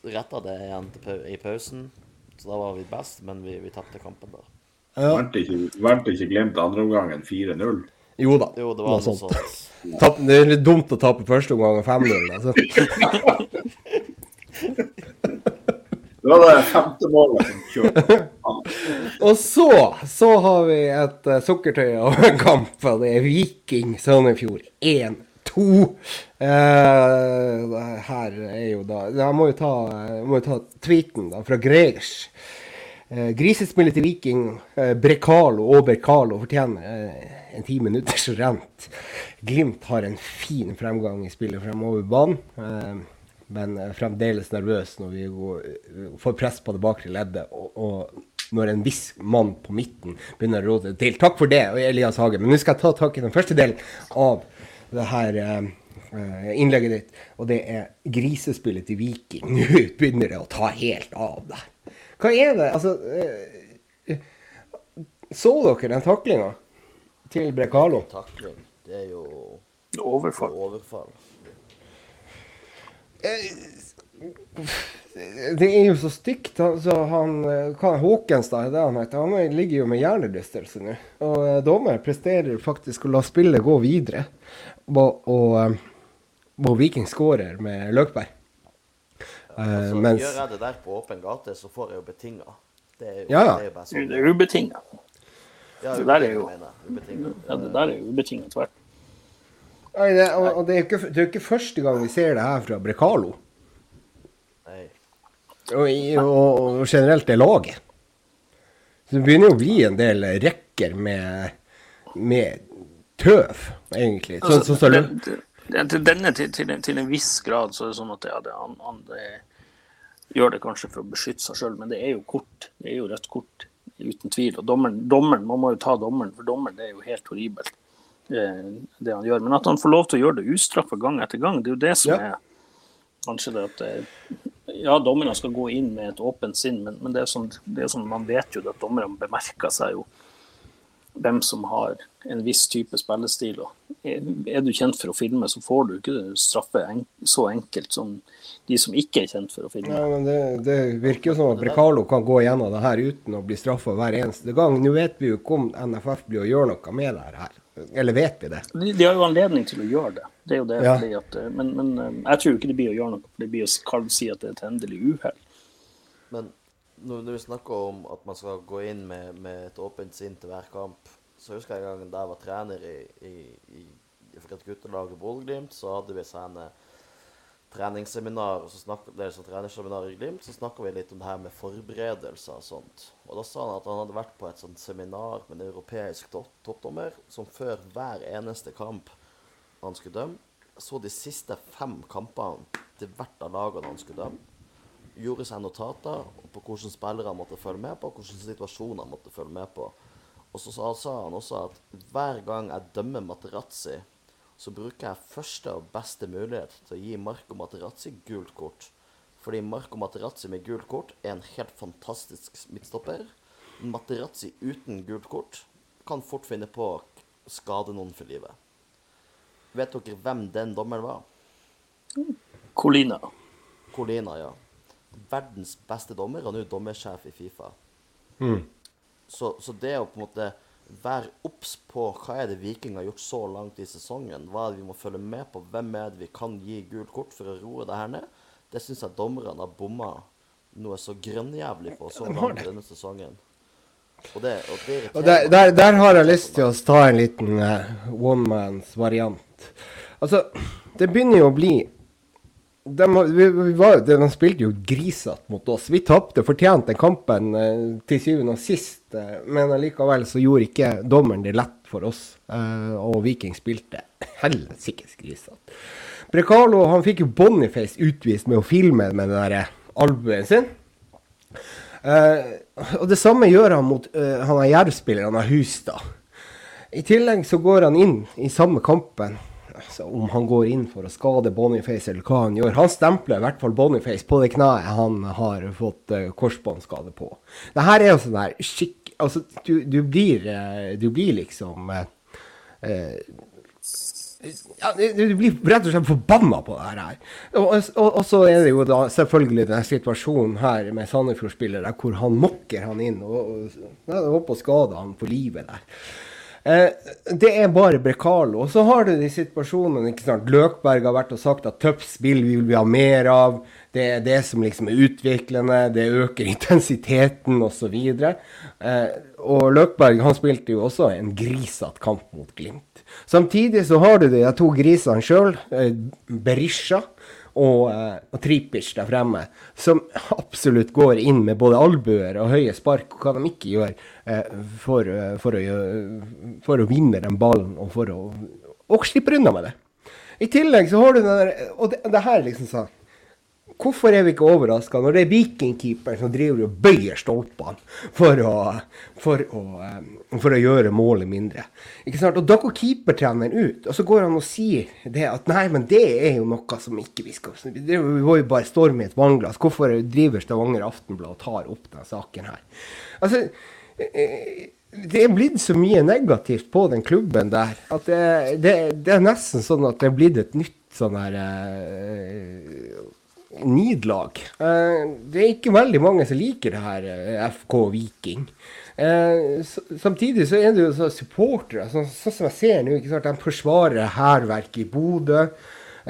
Retta det igjen i pausen. Så da var vi best, men vi, vi tapte kampen da. Ja. Vant ikke, vant ikke Glimt andre omgangen 4-0? Jo da, Jo, det var noe sånt. sånt. Tapp, det er litt dumt å tape første omgang 5-0. Altså. Det var det femte målet som kjørte. Og så, så har vi et uh, sukkertøy av en kamp, det er Viking Sandefjord 1-2. Eh, her er jo da Jeg må jo ta, må jo ta tweeten da, fra Gregers. Uh, grisespillet til Viking, eh, Brekalo og Berkalo fortjener eh, en ti minutters rent. Glimt har en fin fremgang i spillet fremover banen. eh, men er fremdeles nervøs når vi går, får press på det bakre leddet, og, og når en viss mann på midten begynner å råde til. Takk for det, Elias Hagen. Men nå skal jeg ta tak i den første delen av det her eh, eh, innlegget ditt, og det er grisespillet til Viking. Nå begynner det å ta helt av der. Hva er det? Altså eh, Så dere den taklinga til Brekalo? Takling. Det er jo Overfall. overfall. Det er jo så stygt. Han, så han, eh, hva, Håkenstad er det han heter. Han er- ligger jo med hjernerystelse nå. Og eh, dommer presterer faktisk å la spillet gå videre. Og, og, eh, og Viking skårer med Løkberg. Altså, mens Gjør jeg det der på åpen gate, så får jeg jo betinga. Det er jo, Ja, ja. det er jo bare sånn. Det er ubetinga. Ja, det der er jo- Ja, det der er jo ubetinga tvert. Nei, det, og, og det, er jo ikke, det er ikke første gang vi ser det her fra Brekalo. Nei. Og, og, og generelt det laget. Så det begynner jo å bli en del rekker med, med tøv, egentlig. Sånn Altså, så, så, det- det- det- til denne til, til, en- til en viss grad så er det sånn at ja, det, han, han det, gjør det kanskje for å beskytte seg sjøl, men det er jo kort. Det er jo rødt kort, uten tvil. Og dommeren, dommeren, man må jo ta dommeren, for dommeren det er jo helt horribelt, eh, det han gjør. Men at han får lov til å gjøre det ustraffa gang etter gang, det er jo det som Ja. er kanskje det at eh, Ja, dommerne skal gå inn med et åpent sinn, men, men det er sånn, det er sånn man vet jo at dommerne bemerker seg jo hvem som har en viss type spillestil. Og er, du kjent for å filme, så får du ikke straffe en, så enkelt som de som ikke er kjent for å filme. Ja, men det, det virker jo som at Brekalo kan gå gjennom det her uten å bli straffa hver eneste gang. Nå vet vi jo ikke om NFF blir å gjøre noe med det her. Eller vet vi det? De, de har jo anledning til å gjøre det. Det er jo det Ja. fordi at, eh, men, men eh, jeg tror ikke det blir å gjøre noe, for de blir å si at det er et endelig uhell. Men når vi snakker om at man skal gå inn med, med et åpent sinn til hver kamp, så husker jeg en gang da jeg var trener i, i, i, for et guttelag i Bodø-Glimt, så hadde vi eh, treningsseminar, og så snakket, det er sånn i Glimt, så snakka vi litt om det her med forberedelser og sånt. Og da sa han at han hadde vært på et sånt seminar med en europeisk toppdommer, som før hver eneste kamp han skulle dømme, så de siste fem kampene til hvert av lagene han skulle dømme gjorde seg notater på hvordan spillere han måtte følge med på, hvilke situasjoner han måtte følge med på. Og så sa han også at hver gang jeg dømmer Materazzi, så bruker jeg første og beste mulighet til å gi Marco Materazzi gult kort. Fordi Marco Materazzi med gult kort er en helt fantastisk midtstopper. Materazzi uten gult kort kan fort finne på å skade noen for livet. Vet dere hvem den dommeren var? Colina. Colina, ja. Verdens beste dommer, og nå dommersjef i Fifa. Så, så det å på en måte være obs på hva er det Viking har gjort så langt i sesongen, hva er det vi må følge med på, hvem er det vi kan gi gult kort for å roe det her ned, det syns jeg dommerne har bomma noe så grønnjævlig på så langt i denne sesongen. Og, det, og, det og der, der, der, har jeg lyst til å ta en liten uh, one mans variant. Altså, det begynner jo å bli de, vi, vi var, de, spilte jo grisete mot oss. Vi tapte fortjent den kampen uh, til syvende og sist. Uh, men allikevel så gjorde ikke dommeren det lett for oss. Uh, og Viking spilte helsikes grisete. Brekalo han fikk jo Boniface utvist med å filme med den der albuen sin. og det samme gjør han mot han er Jerv-spilleren av Hustad. I tillegg så går han inn i samme kampen altså, om han går inn for å skade Boniface eller hva han gjør. Han stempler i hvert fall Boniface på det kneet han har fått uh, korsbåndskade på. Det her er jo sånn der skikk... Altså, du, du, blir, uh, du blir liksom uh, ja, du blir rett og slett forbanna på det her. Og, og, og, så er det jo da selvfølgelig denne situasjonen her med Sandefjord-spillere hvor han mokker han inn og, og, og håper å skade han for livet der. Eh, det er bare Brekalo. Og så har du de situasjonene ikke sant? Løkberg har vært og sagt at tøft spill vil vi ha mer av. Det er det som liksom er utviklende, det øker intensiteten osv. Eh, og Løkberg han spilte jo også en grisete kamp mot Glimt. Samtidig så har du de to grisene sjøl, eh, Berisha og, uh, og Tripic der fremme, som absolutt går inn med både albuer og høye spark, og hva de ikke gjør uh, for, uh, for, å, for, å, vinne den ballen og for å og slippe unna med det. I tillegg så har du den der Og det, det her liksom sånn Hvorfor er vi ikke overraska når det er vikingkeeperen som driver og bøyer stolpene for å, for å, eh, for å gjøre målet mindre? Ikke sant? Og da går keepertreneren ut, og så går han og sier det at nei, men det er jo noe som ikke vi skal Vi må jo bare storme i et vannglass. Hvorfor driver Stavanger Aftenblad og tar opp denne saken her? Altså, eh, det er blitt så mye negativt på den klubben der at det, det, det er nesten sånn at det er blitt et nytt sånn her nederlag. Eh, det er ikke veldig mange som liker det her eh, FK Viking. Eh, samtidig så er det jo så supportere, sånn, sånn som jeg ser nå, ikke sant? de forsvarer hærverket i Bodø.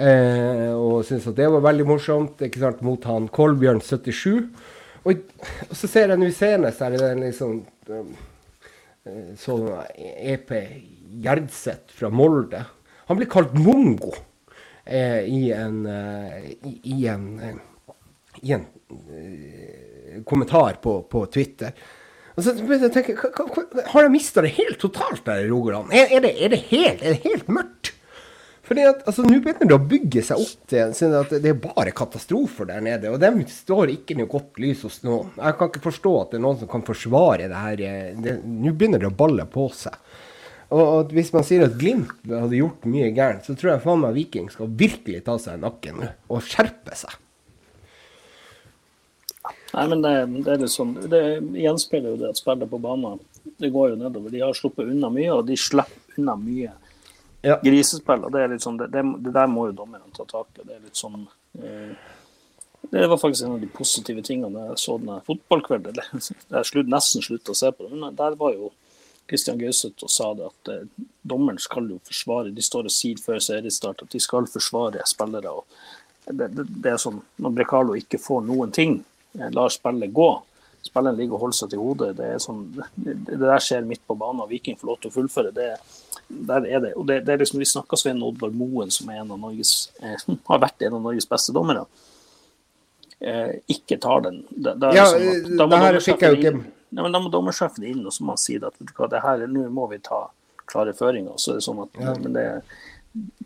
og syns at det var veldig morsomt ikke sant? mot han Kolbjørn 77. Og, og så ser jeg nå senest her i den liksom sånn EP Gjerdseth fra Molde. Han blir kalt mongo eh, i en, eh, i, i en, eh, i en eh, kommentar på, på Twitter. Så jeg tenke, Har jeg mista det helt totalt der i Rogaland? Er, er, er, det helt, mørkt? Fordi at, altså, Nå begynner det å bygge seg opp til sånn det er bare katastrofer der nede. Og de står ikke noe godt lys hos noen. Jeg kan ikke forstå at det er noen som kan forsvare det her. Nå begynner det å balle på seg. Og hvis man sier at Glimt hadde gjort mye gærent, så tror jeg faen meg Viking skal virkelig ta seg i nakken og skjerpe seg. Nei, men det, det er litt sånn, det gjenspeiler jo det at spillet på banen det går jo nedover. De har sluppet unna mye, og de slipper unna mye ja. grisespill. og Det er litt sånn, det, det der må jo dommerne ta tak i. Det er litt sånn eh, det var faktisk en av de positive tingene jeg så den fotballkvelden. Jeg nesten slutta å se på det, men der var jo Kristian Gauseth og sa det at eh, dommeren skal jo forsvare De står og sier før seriestart at de skal forsvare spillere. og det, det, det er sånn, Når Brekalo ikke får noen ting, eh, lar spillet gå, spilleren ligger og holder seg til hodet, det er sånn, det, der skjer midt på banen, Viking får lov til å fullføre. det der er det. Og det, det er liksom, Vi snakka Svein Oddvar Moen, som er en av Norges, eh, har vært en av Norges beste dommere. Eh, ikke tar den. Det, det ja, sånn da det her fikk jeg jo ikke Nei, men Da må dommersjefen inn og så må han si at hva, det her, nå må vi ta klare føringer. Så er det sånn at, ja. men det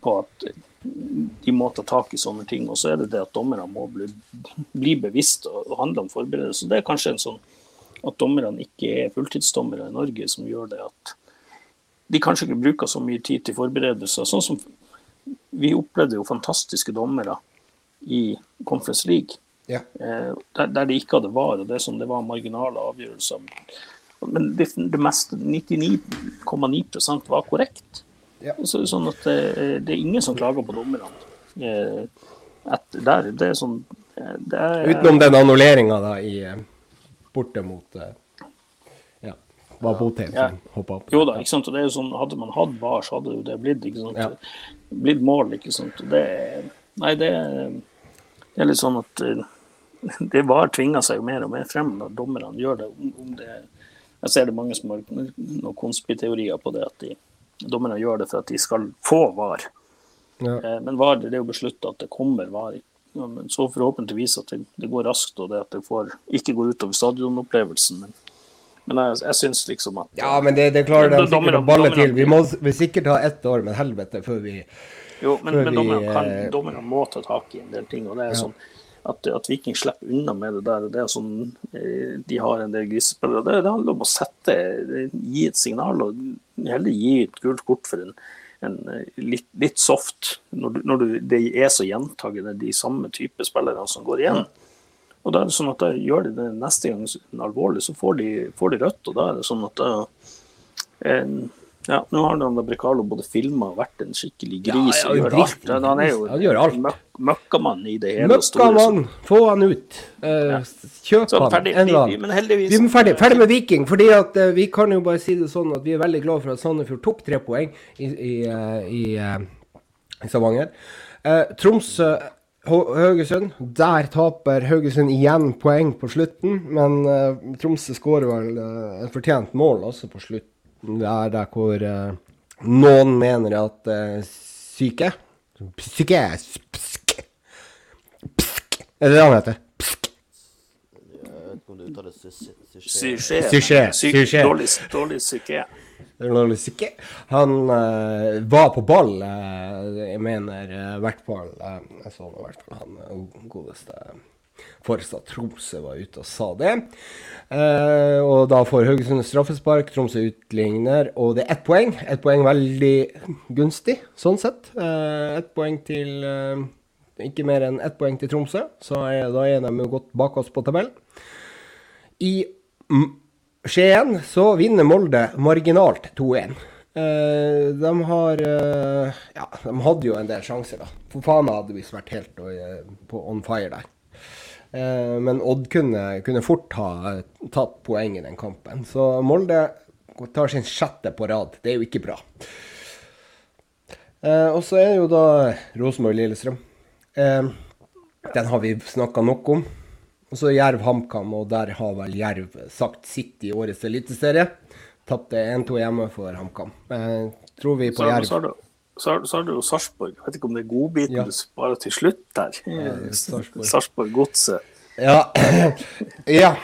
på at de må ta tak i sånne ting. Og så er det det at dommerne må bli, bli bevisst og, og handle om forberedelse. Det er kanskje en sånn at dommerne ikke er fulltidsdommere i Norge som gjør det at de kanskje ikke bruker så mye tid til forberedelser. Sånn som vi opplevde jo fantastiske dommere i Conference League ja. Eh, der, der, det ikke hadde var, og det som det var marginale avgjørelser. Men det, det meste, 99,9 var korrekt. Ja. Så, sånn at det, eh, det, er ingen som klager på dommerne. Eh, der, det er sånn det er, Utenom den annulleringa da i borte mot ja, var Botheim ja. hoppa opp. Jo da, ikke sant. Og det er jo sånn, hadde man hatt VAR, så hadde jo det blitt, ikke sant? Ja. blitt mål. ikke sant. Det, nei, det, det er litt sånn at det var tvinga seg jo mer og mer frem når dommerne gjør det. Det Jeg ser det mange som har noen konspiteorier på det, at de, dommerne gjør det for at de skal få VAR. Ja. Eh, men VAR det er jo beslutta at det kommer VAR. Ja, men så forhåpentligvis at det, det, går raskt, og det at det får, ikke går utover stadionopplevelsen. Men, men jeg, jeg syns liksom at Ja, men det, det klarer de sikkert å balle til. Vi må vi sikkert ha ett år med helvete før vi Jo, men, men dommerne, dommerne må ta tak i en del ting. og det er ja. sånn at, at, Viking slipper unna med det der. det er sånn, eh, De har en del grisespillere. Det, det, handler om å sette, gi et signal og heller gi et gult kort for en, en eh, litt, litt, soft, når, du, når du, det er så gjentagende de samme type spillere som går igjen. Og da er det sånn at da gjør de det neste gang alvorlig, så får de, får de rødt. Og da er det sånn at da, en, ja, nå har han Brecalo både filma og vært en skikkelig gris ja, ja, og gjør alt. Han er jo ja, alt. Møk, møkkamann i det hele. Møkkamann! Få han ut. Uh, kjøp Så, han. Ferdig, en eller annen. Vi er ferdig, ferdig, med Viking. fordi at uh, Vi kan jo bare si det sånn at vi er veldig glad for at Sandefjord tok tre poeng i, i, uh, i Stavanger. Tromsø Haugesund. Der taper Haugesund igjen poeng på slutten, men Tromsø skårer vel et fortjent mål også på slutt det er der hvor uh, noen mener at uh, syke Psyke psk, psk, Er det det han heter? Psk. Jeg vet ikke om du uttaler Syke. Dårlig psyke. Han uh, var på ball, uh, jeg mener i uh, hvert fall Jeg så i hvert fall han godeste Forstad Tromsø var ute og sa det. Eh, og da får Haugesund straffespark, Tromsø utligner, og det er ett poeng. Ett poeng veldig gunstig, sånn sett. Eh, ett poeng til eh, Ikke mer enn ett poeng til Tromsø, så er, da er de jo godt bak oss på tabellen. I Skien så vinner Molde marginalt 2-1. Uh, de har uh, Ja, de hadde jo en del sjanser, da. For faen hadde vi vært helt uh, på on fire der. Eh, men Odd kunne, kunne, fort ha tatt poeng i den kampen. Så Molde tar sin sjette på rad. Det er jo ikke bra. Eh, og så er det jo da Rosenborg-Lillestrøm. Eh, den har vi snakka nok om. Og så Jerv-HamKam, og der har vel Jerv sagt sitt i årets eliteserie. Tapte 1-2 hjemme for HamKam. Eh, tror vi på Jerv. Så, så, har, så har, du jo Sarpsborg. Jeg vet ikke om det er godbiten ja. du sparer til slutt der. Sarpsborg-Godset. Ja. ja.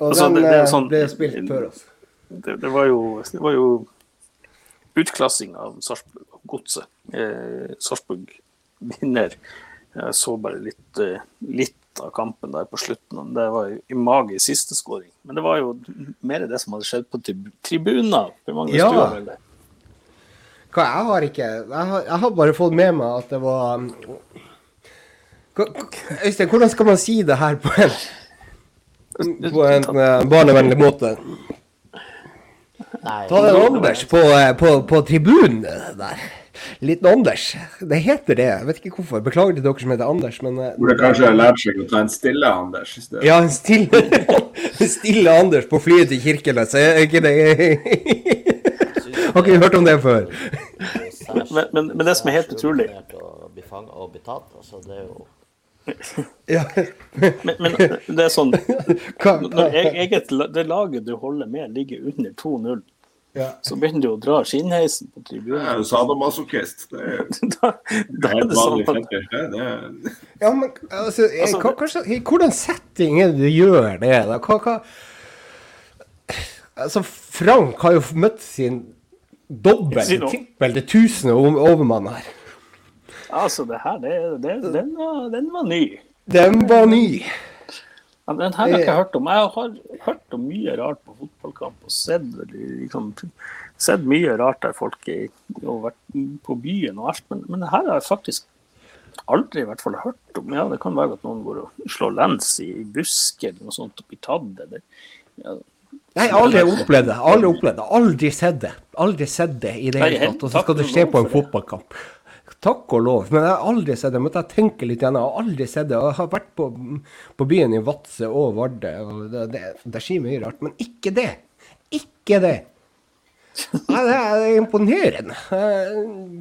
Og altså, den det, det sånn, ble spilt før oss. Det, det, var jo, det var jo utklassing av Sarpsborg-Godset. Eh, Sarpsborg vinner. Jeg så bare litt, eh, litt, av kampen der på slutten. Det var jo i mage i siste skåring. Men det var jo mer det som hadde skjedd på tribuner. Hvor mange ja. stuer vel det? Hva, jeg har ikke jeg har, jeg har, bare fått med meg at det var Øystein, hvordan skal man si det her på en, på en uh, barnevennlig måte? Ta en Anders på, uh, på, på tribunen der. Liten Anders. Det heter det. Jeg vet ikke hvorfor. Beklager til dere som heter Anders, men uh, Burde kanskje ha lært seg å ta en stille Anders i stedet. Ja, en stille, stille Anders på flyet til Kirkenes. Er ikke det Har ikke hørt om det før. Men, men, men, det som er helt utrolig Å bli fanget og betatt, altså det er jo ja. men, men, det er sånn Når eget, det laget du holder med, ligger under 2-0, ja. så begynner du å dra skinnheisen på tribunen. Ja, sadomasochist. Det er, da, da er det sånn at Ja, men altså, altså hva, hva, Hvordan setting er det du gjør det? da? Hva, hva Altså, Frank har jo møtt sin dobbel, tippel til tusen overmann her. Altså, det her, det, det, den, var, den, var, ny. Den var ny. Ja, den her har jeg ikke hørt om. Jeg har hørt om mye rart på fotballkamp og sett, liksom, sett mye rart der folk er, har vært på byen og alt, men, men det her har jeg faktisk aldri i hvert fall hørt om. Ja, det kan være at noen går og slår lens i busker eller noe sånt og blir tatt. Eller, ja, Nei, aldri opplevd det. Aldri opplevd det. Aldri sett det. Aldri sett det i det hele tatt. Og så skal du se på en fotballkamp. Takk og lov. Men jeg har aldri sett det. Måtte jeg tenke litt igjen. Jeg har aldri sett det. Jeg har vært på, på byen i Vadsø og Vardø, og det, det, det skjer mye rart. Men ikke det. Ikke det. Ja, det er imponerende. Eh,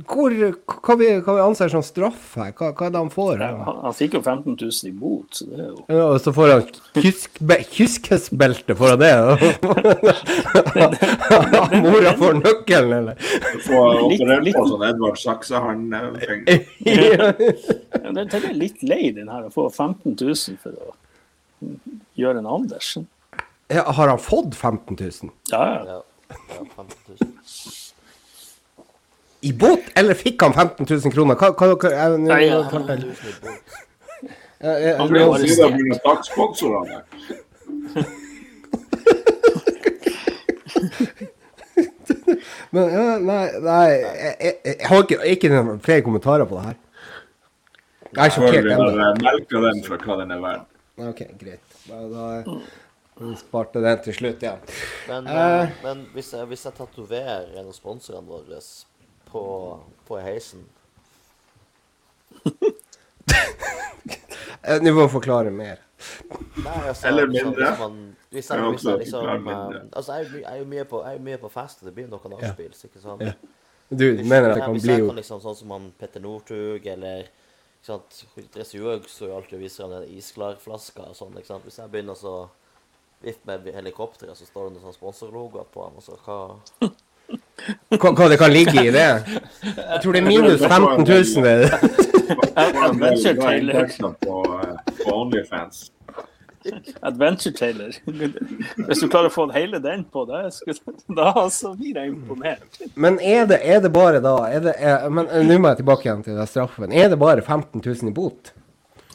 Hvor, hva, vi, hva vi anser som straff her? Hva, hva er det han får? Han, han fikk jo 15 000 i bot, så det er jo Ja, og så får han kyskesbelte foran det. Mora får nøkkelen, eller? Du får Litt- operert litt- på sånn Edvard Saksehand-finger. ja, det, det er litt lei, den her, å få 15 000 for å gjøre en Andersen. Ja, har han fått 15 000? Ja, ja. Ja, ja 15 000. I båt, eller fikk han 15 000 kroner? Hva, hva, hva jeg, Nei, ja. jeg- 15 000 i bot. jeg- jeg- Han ble arrestert. begynner dagsponsorene. Men, ja, nei, nei jeg, jeg, jeg har ikke, ikke noen flere kommentarer på det her. Jeg er sjokkert ennå. har melka den for hva den er verdt. Ok, greit. Da, da vi sparte den til slutt, ja. Men, eh, men hvis jeg, hvis jeg tatoverer en av sponsorene våre på, på heisen Eh, Nå må du forklare mer. Nei, altså, Eller liksom, mindre. Hvis man, hvis jeg, hvis jeg liksom mindre. Altså, jeg er jo my- jeg jo mye på, jeg er mye på fest, det blir noen nachspiels, ikke sant? Ja. Du mener at det Ja, kan bli jeg jo liksom sånn som han Petter Northug, eller ikke sant, Therese Johaug så jo alltid og viser han den isklarflaska og sånn, ikke sant. Hvis jeg begynner så vifte med helikopteret, så står det noen sånn sponsorlogoer på han, og så hva hva, hva det kan ligge i det. Jeg tror det er minus 15 000. det. Adventure Taylor. På, eh. Adventure Taylor. Hvis du klarer å få hele den på, da, da så blir jeg imponert. Men er det, er det bare da er det, er, Men eh, nå må jeg tilbake igjen til straffen. Er det bare 15 000 i bot?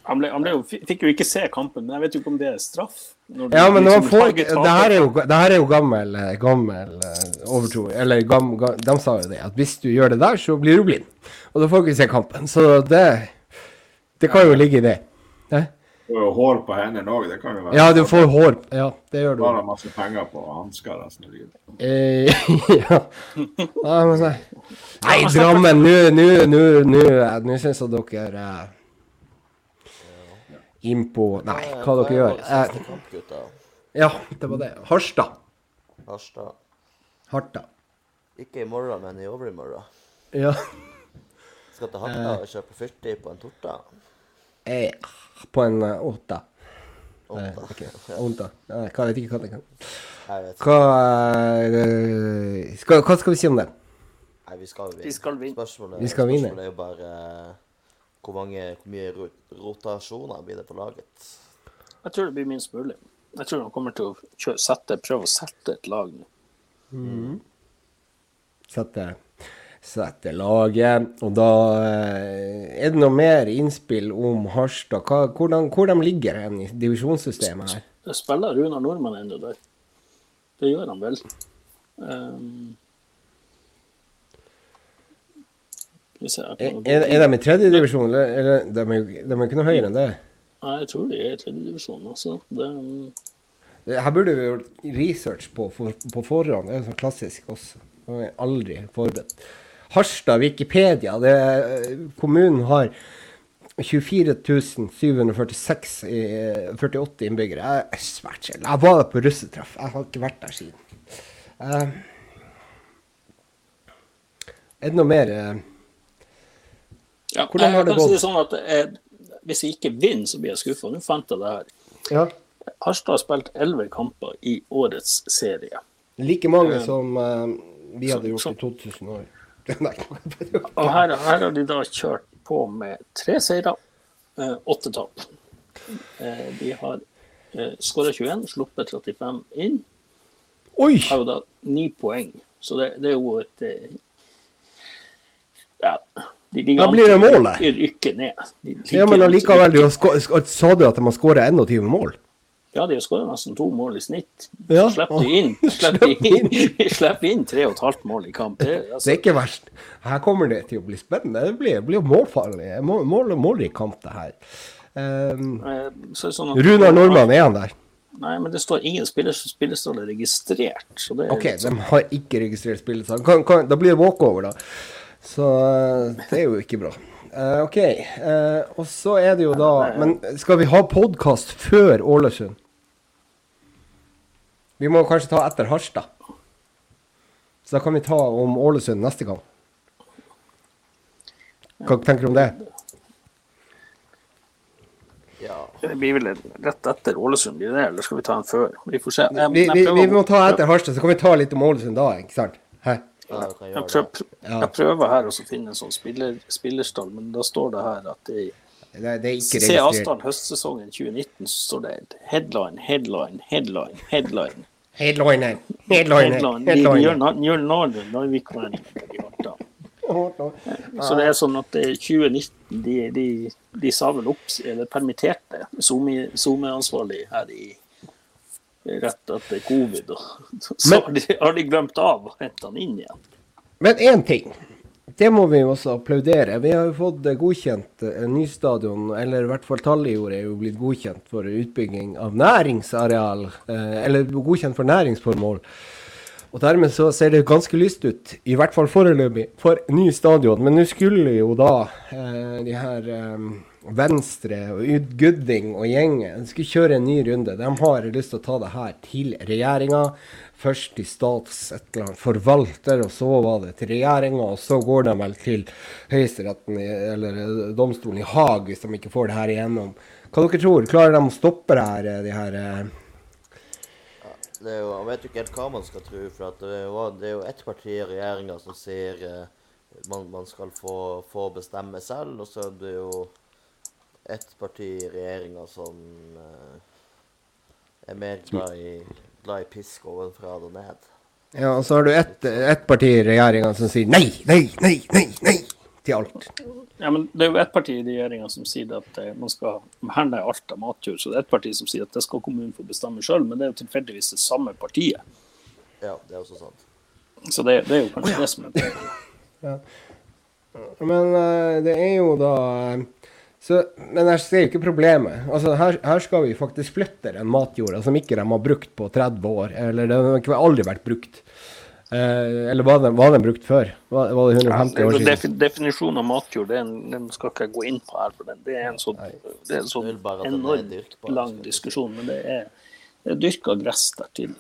Han, ble, han ble jo, fikk jo ikke se kampen, men jeg vet jo ikke om det er straff. Når Ja, men når liksom får Det her er jo, det her er jo gammel, eh, gammel eh, overtro. Eller gam, ga- de sa jo det, at hvis du gjør det der, så blir du blind. Og da får du ikke se kampen. Så det Det kan jo ligge i det. Eh? Du får jo hår på hendene òg, det kan jo være. Ja, du får hår. Ja, det gjør du. Bare masse penger på hansker resten av livet. Eh, ja. ja nei. Drammen, nå syns jeg dere eh, Innpå Nei, hva dere gjør. Det er Eh, siste kamp, gutta? ja, det var det. Harstad. Harstad. Harta. Ikke i morgen, men i overmorgen. Ja. Skal til Harstad og kjøpe fyrtid på en torta. Eh, på en uh, åtta. Åtta. ok. Åtta. Hva vet ikke hva det kan Jeg. Hva eh, skal, Hva skal vi si om det? Nei, vi skal vinne. Vi skal vinne. Spørsmålet, Vi skal vinne. spørsmålet er jo bare eh, hvor, mange, hvor mye rotasjoner blir det på laget. Jeg tror det blir minst mulig. Jeg tror han kommer til å kjøre, sette, prøve å sette et lag nå. Sette, sette laget. Og da eh, er det noe mer innspill om Harstad. Hva, hvordan, hvor de ligger hen i divisjonssystemet her? Det spiller Runar Nordmann ennå der. Det gjør han vel. Um, skal vi se, jeg Er, er er de i tredje divisjon, eller, eller de er de er ikke noe høyere enn det? Nei, jeg tror de er i tredjedivisjon. Altså. Det, um, Her burde vi gjort research på, for, på forhånd. Det er sånn klassisk også. Man er aldri forberedt. Harstad, Wikipedia. Det, er- kommunen har 24 746 i, 48 innbyggere. Jeg er svært sjelden. Jeg var på russetreff. Jeg har ikke vært der siden. Uh, er det noe mer eh, ja, Hvordan har det gått? si sånn at eh, Hvis jeg ikke vinner, så blir jeg skuffa. Nå fant jeg det her. Ja. Harstad har spilt elleve kamper i årets serie. Like mange som uh, vi hadde gjort i 2000 år. Og her, her har de da kjørt på med tre seire, uh, åtte tap. Eh, de har eh, skåra 21, sluppet 35 inn. Oi! Har jo da ni poeng, så det, det er jo et eh, Ja. Da blir det målet. Rykker ned. Ja, men allikevel, du sa du at de har skåra 21 mål? Ja, de har skåra nesten to mål i snitt. Ja. Så slipper de inn, slipper inn, slipper inn tre og et halvt mål i kamp. Det, Det er altså, ikke verst. Her kommer det til å bli spennende. Det blir, blir målfarlig. Mål, mål, i kamp, det her. Um, så sånn Runar Nordmann, er han der? Nei, men det står ingen spiller, spillestall er registrert. Så det er OK, sånn- de har ikke registrert kan, da blir det walkover, da. Så eh, det er jo ikke bra. Uh, OK. Uh, og så er det jo da Men skal vi ha podkast før Ålesund? Vi må kanskje ta etter Harstad. Så da kan vi ta om Ålesund neste gang. Hva tenker du om det? Ja. Det blir vel rett etter Ålesund, blir det, eller skal vi ta en før? Vi får se. Jeg, Vi, jeg vi, vi må ta etter Harstad, så kan vi ta litt om Ålesund da, ikke sant? Hæ? Jeg kan Jeg, prøver her å finne en sånn spiller, spillerstall, men da står det her at det Det, det Se avstand høstsesongen 2019, så står det headline, headline, headline, headline. Headliner. Headliner. Headliner. Så det er sånn at er 2019 de, de, de sa vel opp, eller permitterte SoMe- SoMe-ansvarlig her i rett etter covid. Og, så Men- har, de, har de glemt av å hente han inn igjen. Men én ting. Det må vi også applaudere. Vi har jo fått eh, godkjent eh, en ny stadion, eller i hvert fall Talljord er jo blitt godkjent for utbygging av næringsareal. eh, Eller godkjent for næringsformål. Og dermed så ser det ganske lyst ut, i hvert fall foreløpig, for ny stadion. Men nå skulle jo da eh, de her eh, Venstre og Gudding og gjengen skulle kjøre en ny runde. De har lyst til å ta det her til regjeringa. Først til stats et eller annet forvalter, og så var det til regjeringa. Og så går de vel til Høyesteretten, eller eh, domstolen i Haag, hvis de ikke får det her igjennom. Hva dere tror? Klarer de å stoppe det her, eh, de her eh, Det er jo, Man vet jo ikke helt hva man skal tro. for Det er jo, det er jo ett parti i regjeringa som sier man, man skal få, få bestemme selv, og så er det jo ett parti i regjeringa som eh, er mer glad i, glad i pisk ovenfra og ned. Ja, og så har du ett et parti i regjeringa som sier nei, nei, nei, nei, nei til alt. Ja, men Det er jo ett parti i regjeringa som sier at eh, man skal verne alt av matjord. Så det er ett parti som sier at det skal kommunen få bestemme sjøl, men det er jo tilfeldigvis det samme partiet. Ja, det er også sant. Så det, det er jo kanskje det som er poenget. Men eh, det er jo da så, Men jeg ser ikke problemet. Altså, her, her skal vi faktisk flytte den matjorda som ikke de har brukt på 30 år. Eller den har aldri vært brukt. Eh, eller var den, var den brukt før? Var, var det 150 år siden? Defi- Definisjonen av matjord den, den skal ikke jeg gå inn på her. for den. Det er en sånn, det er en sånn enormt lang diskusjon. Men det er, det er dyrka gress der til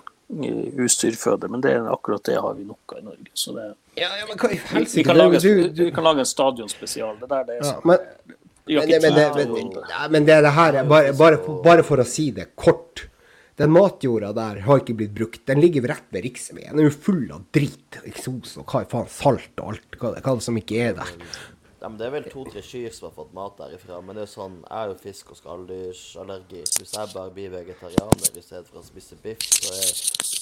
husdyrføde. Men det er akkurat det har vi nok av i Norge. Så det, Ja, ja, men hva i vi, helsike? kan lage, Du- du- vi kan lage en stadionspesial. Det der det er Ja, sånn. men, Vi har men, men, men, det. ja, men det, det her er bare, bare, bare for å si det kort. Den matjorda der har ikke blitt brukt. Den ligger rett ved riksveien. Den er jo full av drit, eksos og hva faen, salt og alt hva, hva som ikke er der. Ja, men Det er vel to-tre kyr som har fått mat derifra. Men det er jo sånn, jeg er jo fisk- og skalldyrallergi. Hvis jeg bare blir vegetarianer i stedet for å spise biff, så er,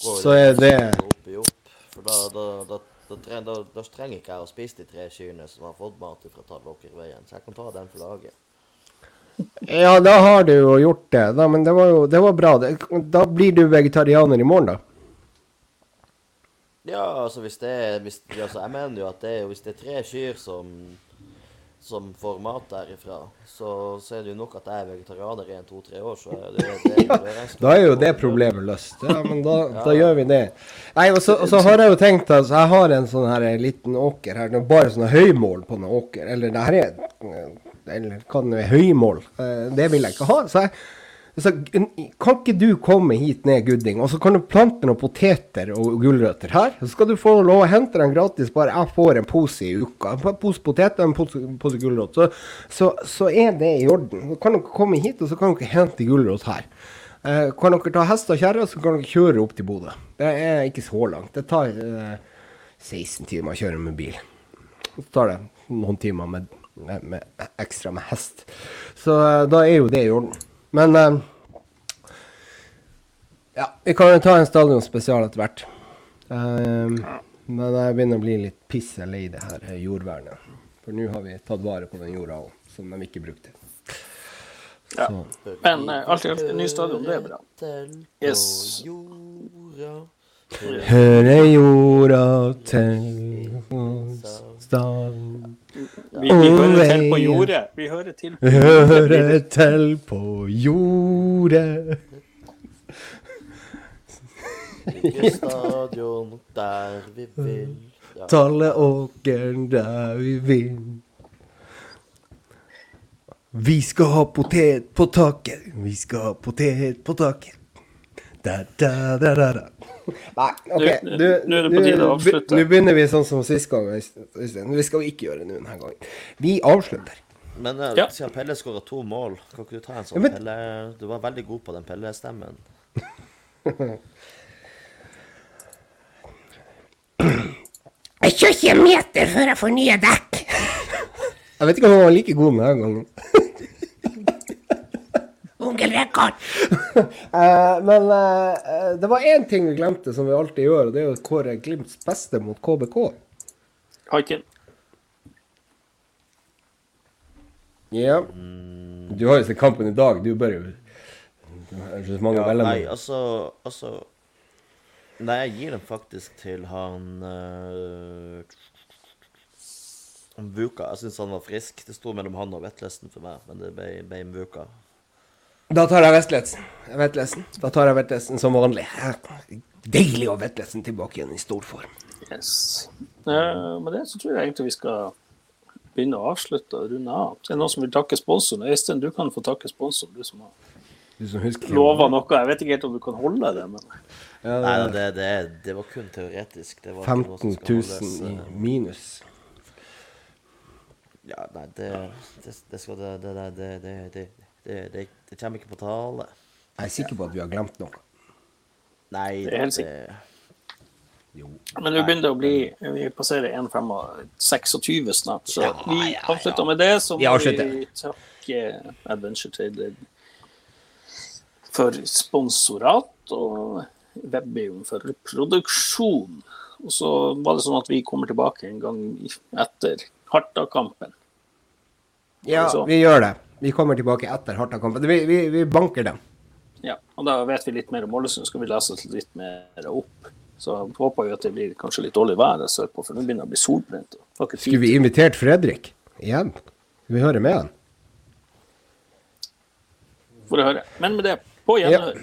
går Så er det opp i opp. For da, da, da, da, treng, da, da trenger ikke jeg å spise de tre kyrne som har fått mat fra Tallåkerveien. Så jeg kan ta den for laget. Ja, da har du jo gjort det. Da, men det var jo det var bra. Da blir du vegetarianer i morgen, da. Ja, altså hvis det er hvis, altså, Jeg mener jo at det er, hvis det er tre kyr som, som får mat derifra, så, så er det jo nok at jeg er vegetarianer i en to-tre år. Så det, det, det, det Da er jo det problemet løst. Ja, men da, da gjør vi det. Nei, og så, og så har jeg jo tenkt altså, Jeg har en sånn her liten åker her. Det er bare sånne høymål på en åker. Eller det her er Eller hva det er, høymål. Eh, Det vil jeg ikke ha. Så jeg så, kan ikke du komme hit ned, Gudding, og så kan du plante noen poteter og gulrøtter her? Så skal du få lov å hente dem gratis, bare jeg får en pose i uka. En pose poteter og en pose, pose gulrot. Så, så, så er det i orden. Så kan dere komme hit, og så kan dere hente gulrot her. Eh, kan dere ta hest og kjerre, så kan dere kjøre opp til Bodø. Det er ikke så langt. Det tar eh, 16 timer å kjøre med bil. Så tar det noen timer med, med, med ekstra med hest. Så eh, da er jo det i orden. Men eh, ja, vi kan jo ta en stadionspesial etter hvert. Eh, men jeg begynner å bli litt pisse lei det her jordvernet. For nå har vi tatt vare på den jorda òg, som de ikke brukte. Ja. Så. Men uh, alt i alt, ny stadion, det er bra. Yes. Hører jorda til Vi, vi hører til på jordet. Vi hører til på Hører til på jordet Bygge stadion der vi vil. Ja. Talle åkeren der vi vil. Vi skal ha potet på taket, vi skal ha potet på taket. Da, da, da, da, da. Nei, OK. Nå- Du, nå er det på tide å avslutte. Nå begynner vi sånn som sist gang. Vi skal vi ikke gjøre nå denne gangen. Vi avslutter. Men uh, Ja. siden Pelle skåra to mål, kan ikke du ta en sånn Ja, men- Pelle Du var veldig god på den Pelle-stemmen. Jeg kjører ikke en meter før jeg får nye dekk. Jeg vet ikke om han var like god denne gangen. Onkel Record! Eh, men eh, det var én ting vi glemte, som vi alltid gjør, og det er å kåre Glimts beste mot KBK. Haiken. Ja. Du har jo sett kampen i dag, du bør jo Det så mange å velge nei, altså, altså Nei, jeg gir den faktisk til han uh, Mvuka. Jeg syns han var frisk. Det sto mellom han og Vetlesen for meg, men det ble, ble Mvuka. Da tar jeg Vestlesen. Vetlesen. Da tar jeg Vetlesen som vanlig. Deilig å ha Vetlesen tilbake igjen i stor form. Yes. Uh, med det så tror jeg egentlig vi skal begynne å avslutte og runde av. Det er noen som vil takke sponsoren. Øystein, du kan få takke sponsoren, du som har Du som lova noe. Jeg vet ikke helt om du kan holde det, men Ja, Nei, det er det, det, det var kun teoretisk. Det var ikke noe 15 som skal 000 holdes, i eh, minus. Ja, nei, det, det, det skal det Det, det, det, det, det, det, kommer ikke på tale. Jeg er sikker på at vi har glemt noe. Nei, Det er helt Jo. Men nå begynner det å bli Vi passerer 1,26 snart, så vi avslutter med det. Så Vi må vi takke Adventure Trader for sponsorat og Webbium for produksjon. Og så var det sånn at vi kommer tilbake en gang etter Harta-kampen. Ja, vi gjør det. Vi kommer tilbake etter Harta-kampen. Vi, vi, vi banker dem. Ja, og da vet vi litt mer om Ålesund, skal vi lese oss litt mer opp. Så håper vi at det blir kanskje litt dårlig vær sørpå, for nå begynner det å bli solbrent. Skulle vi invitert Fredrik igjen? Skal vi høre med han? Får jeg høre. Men med det, på gjenhør.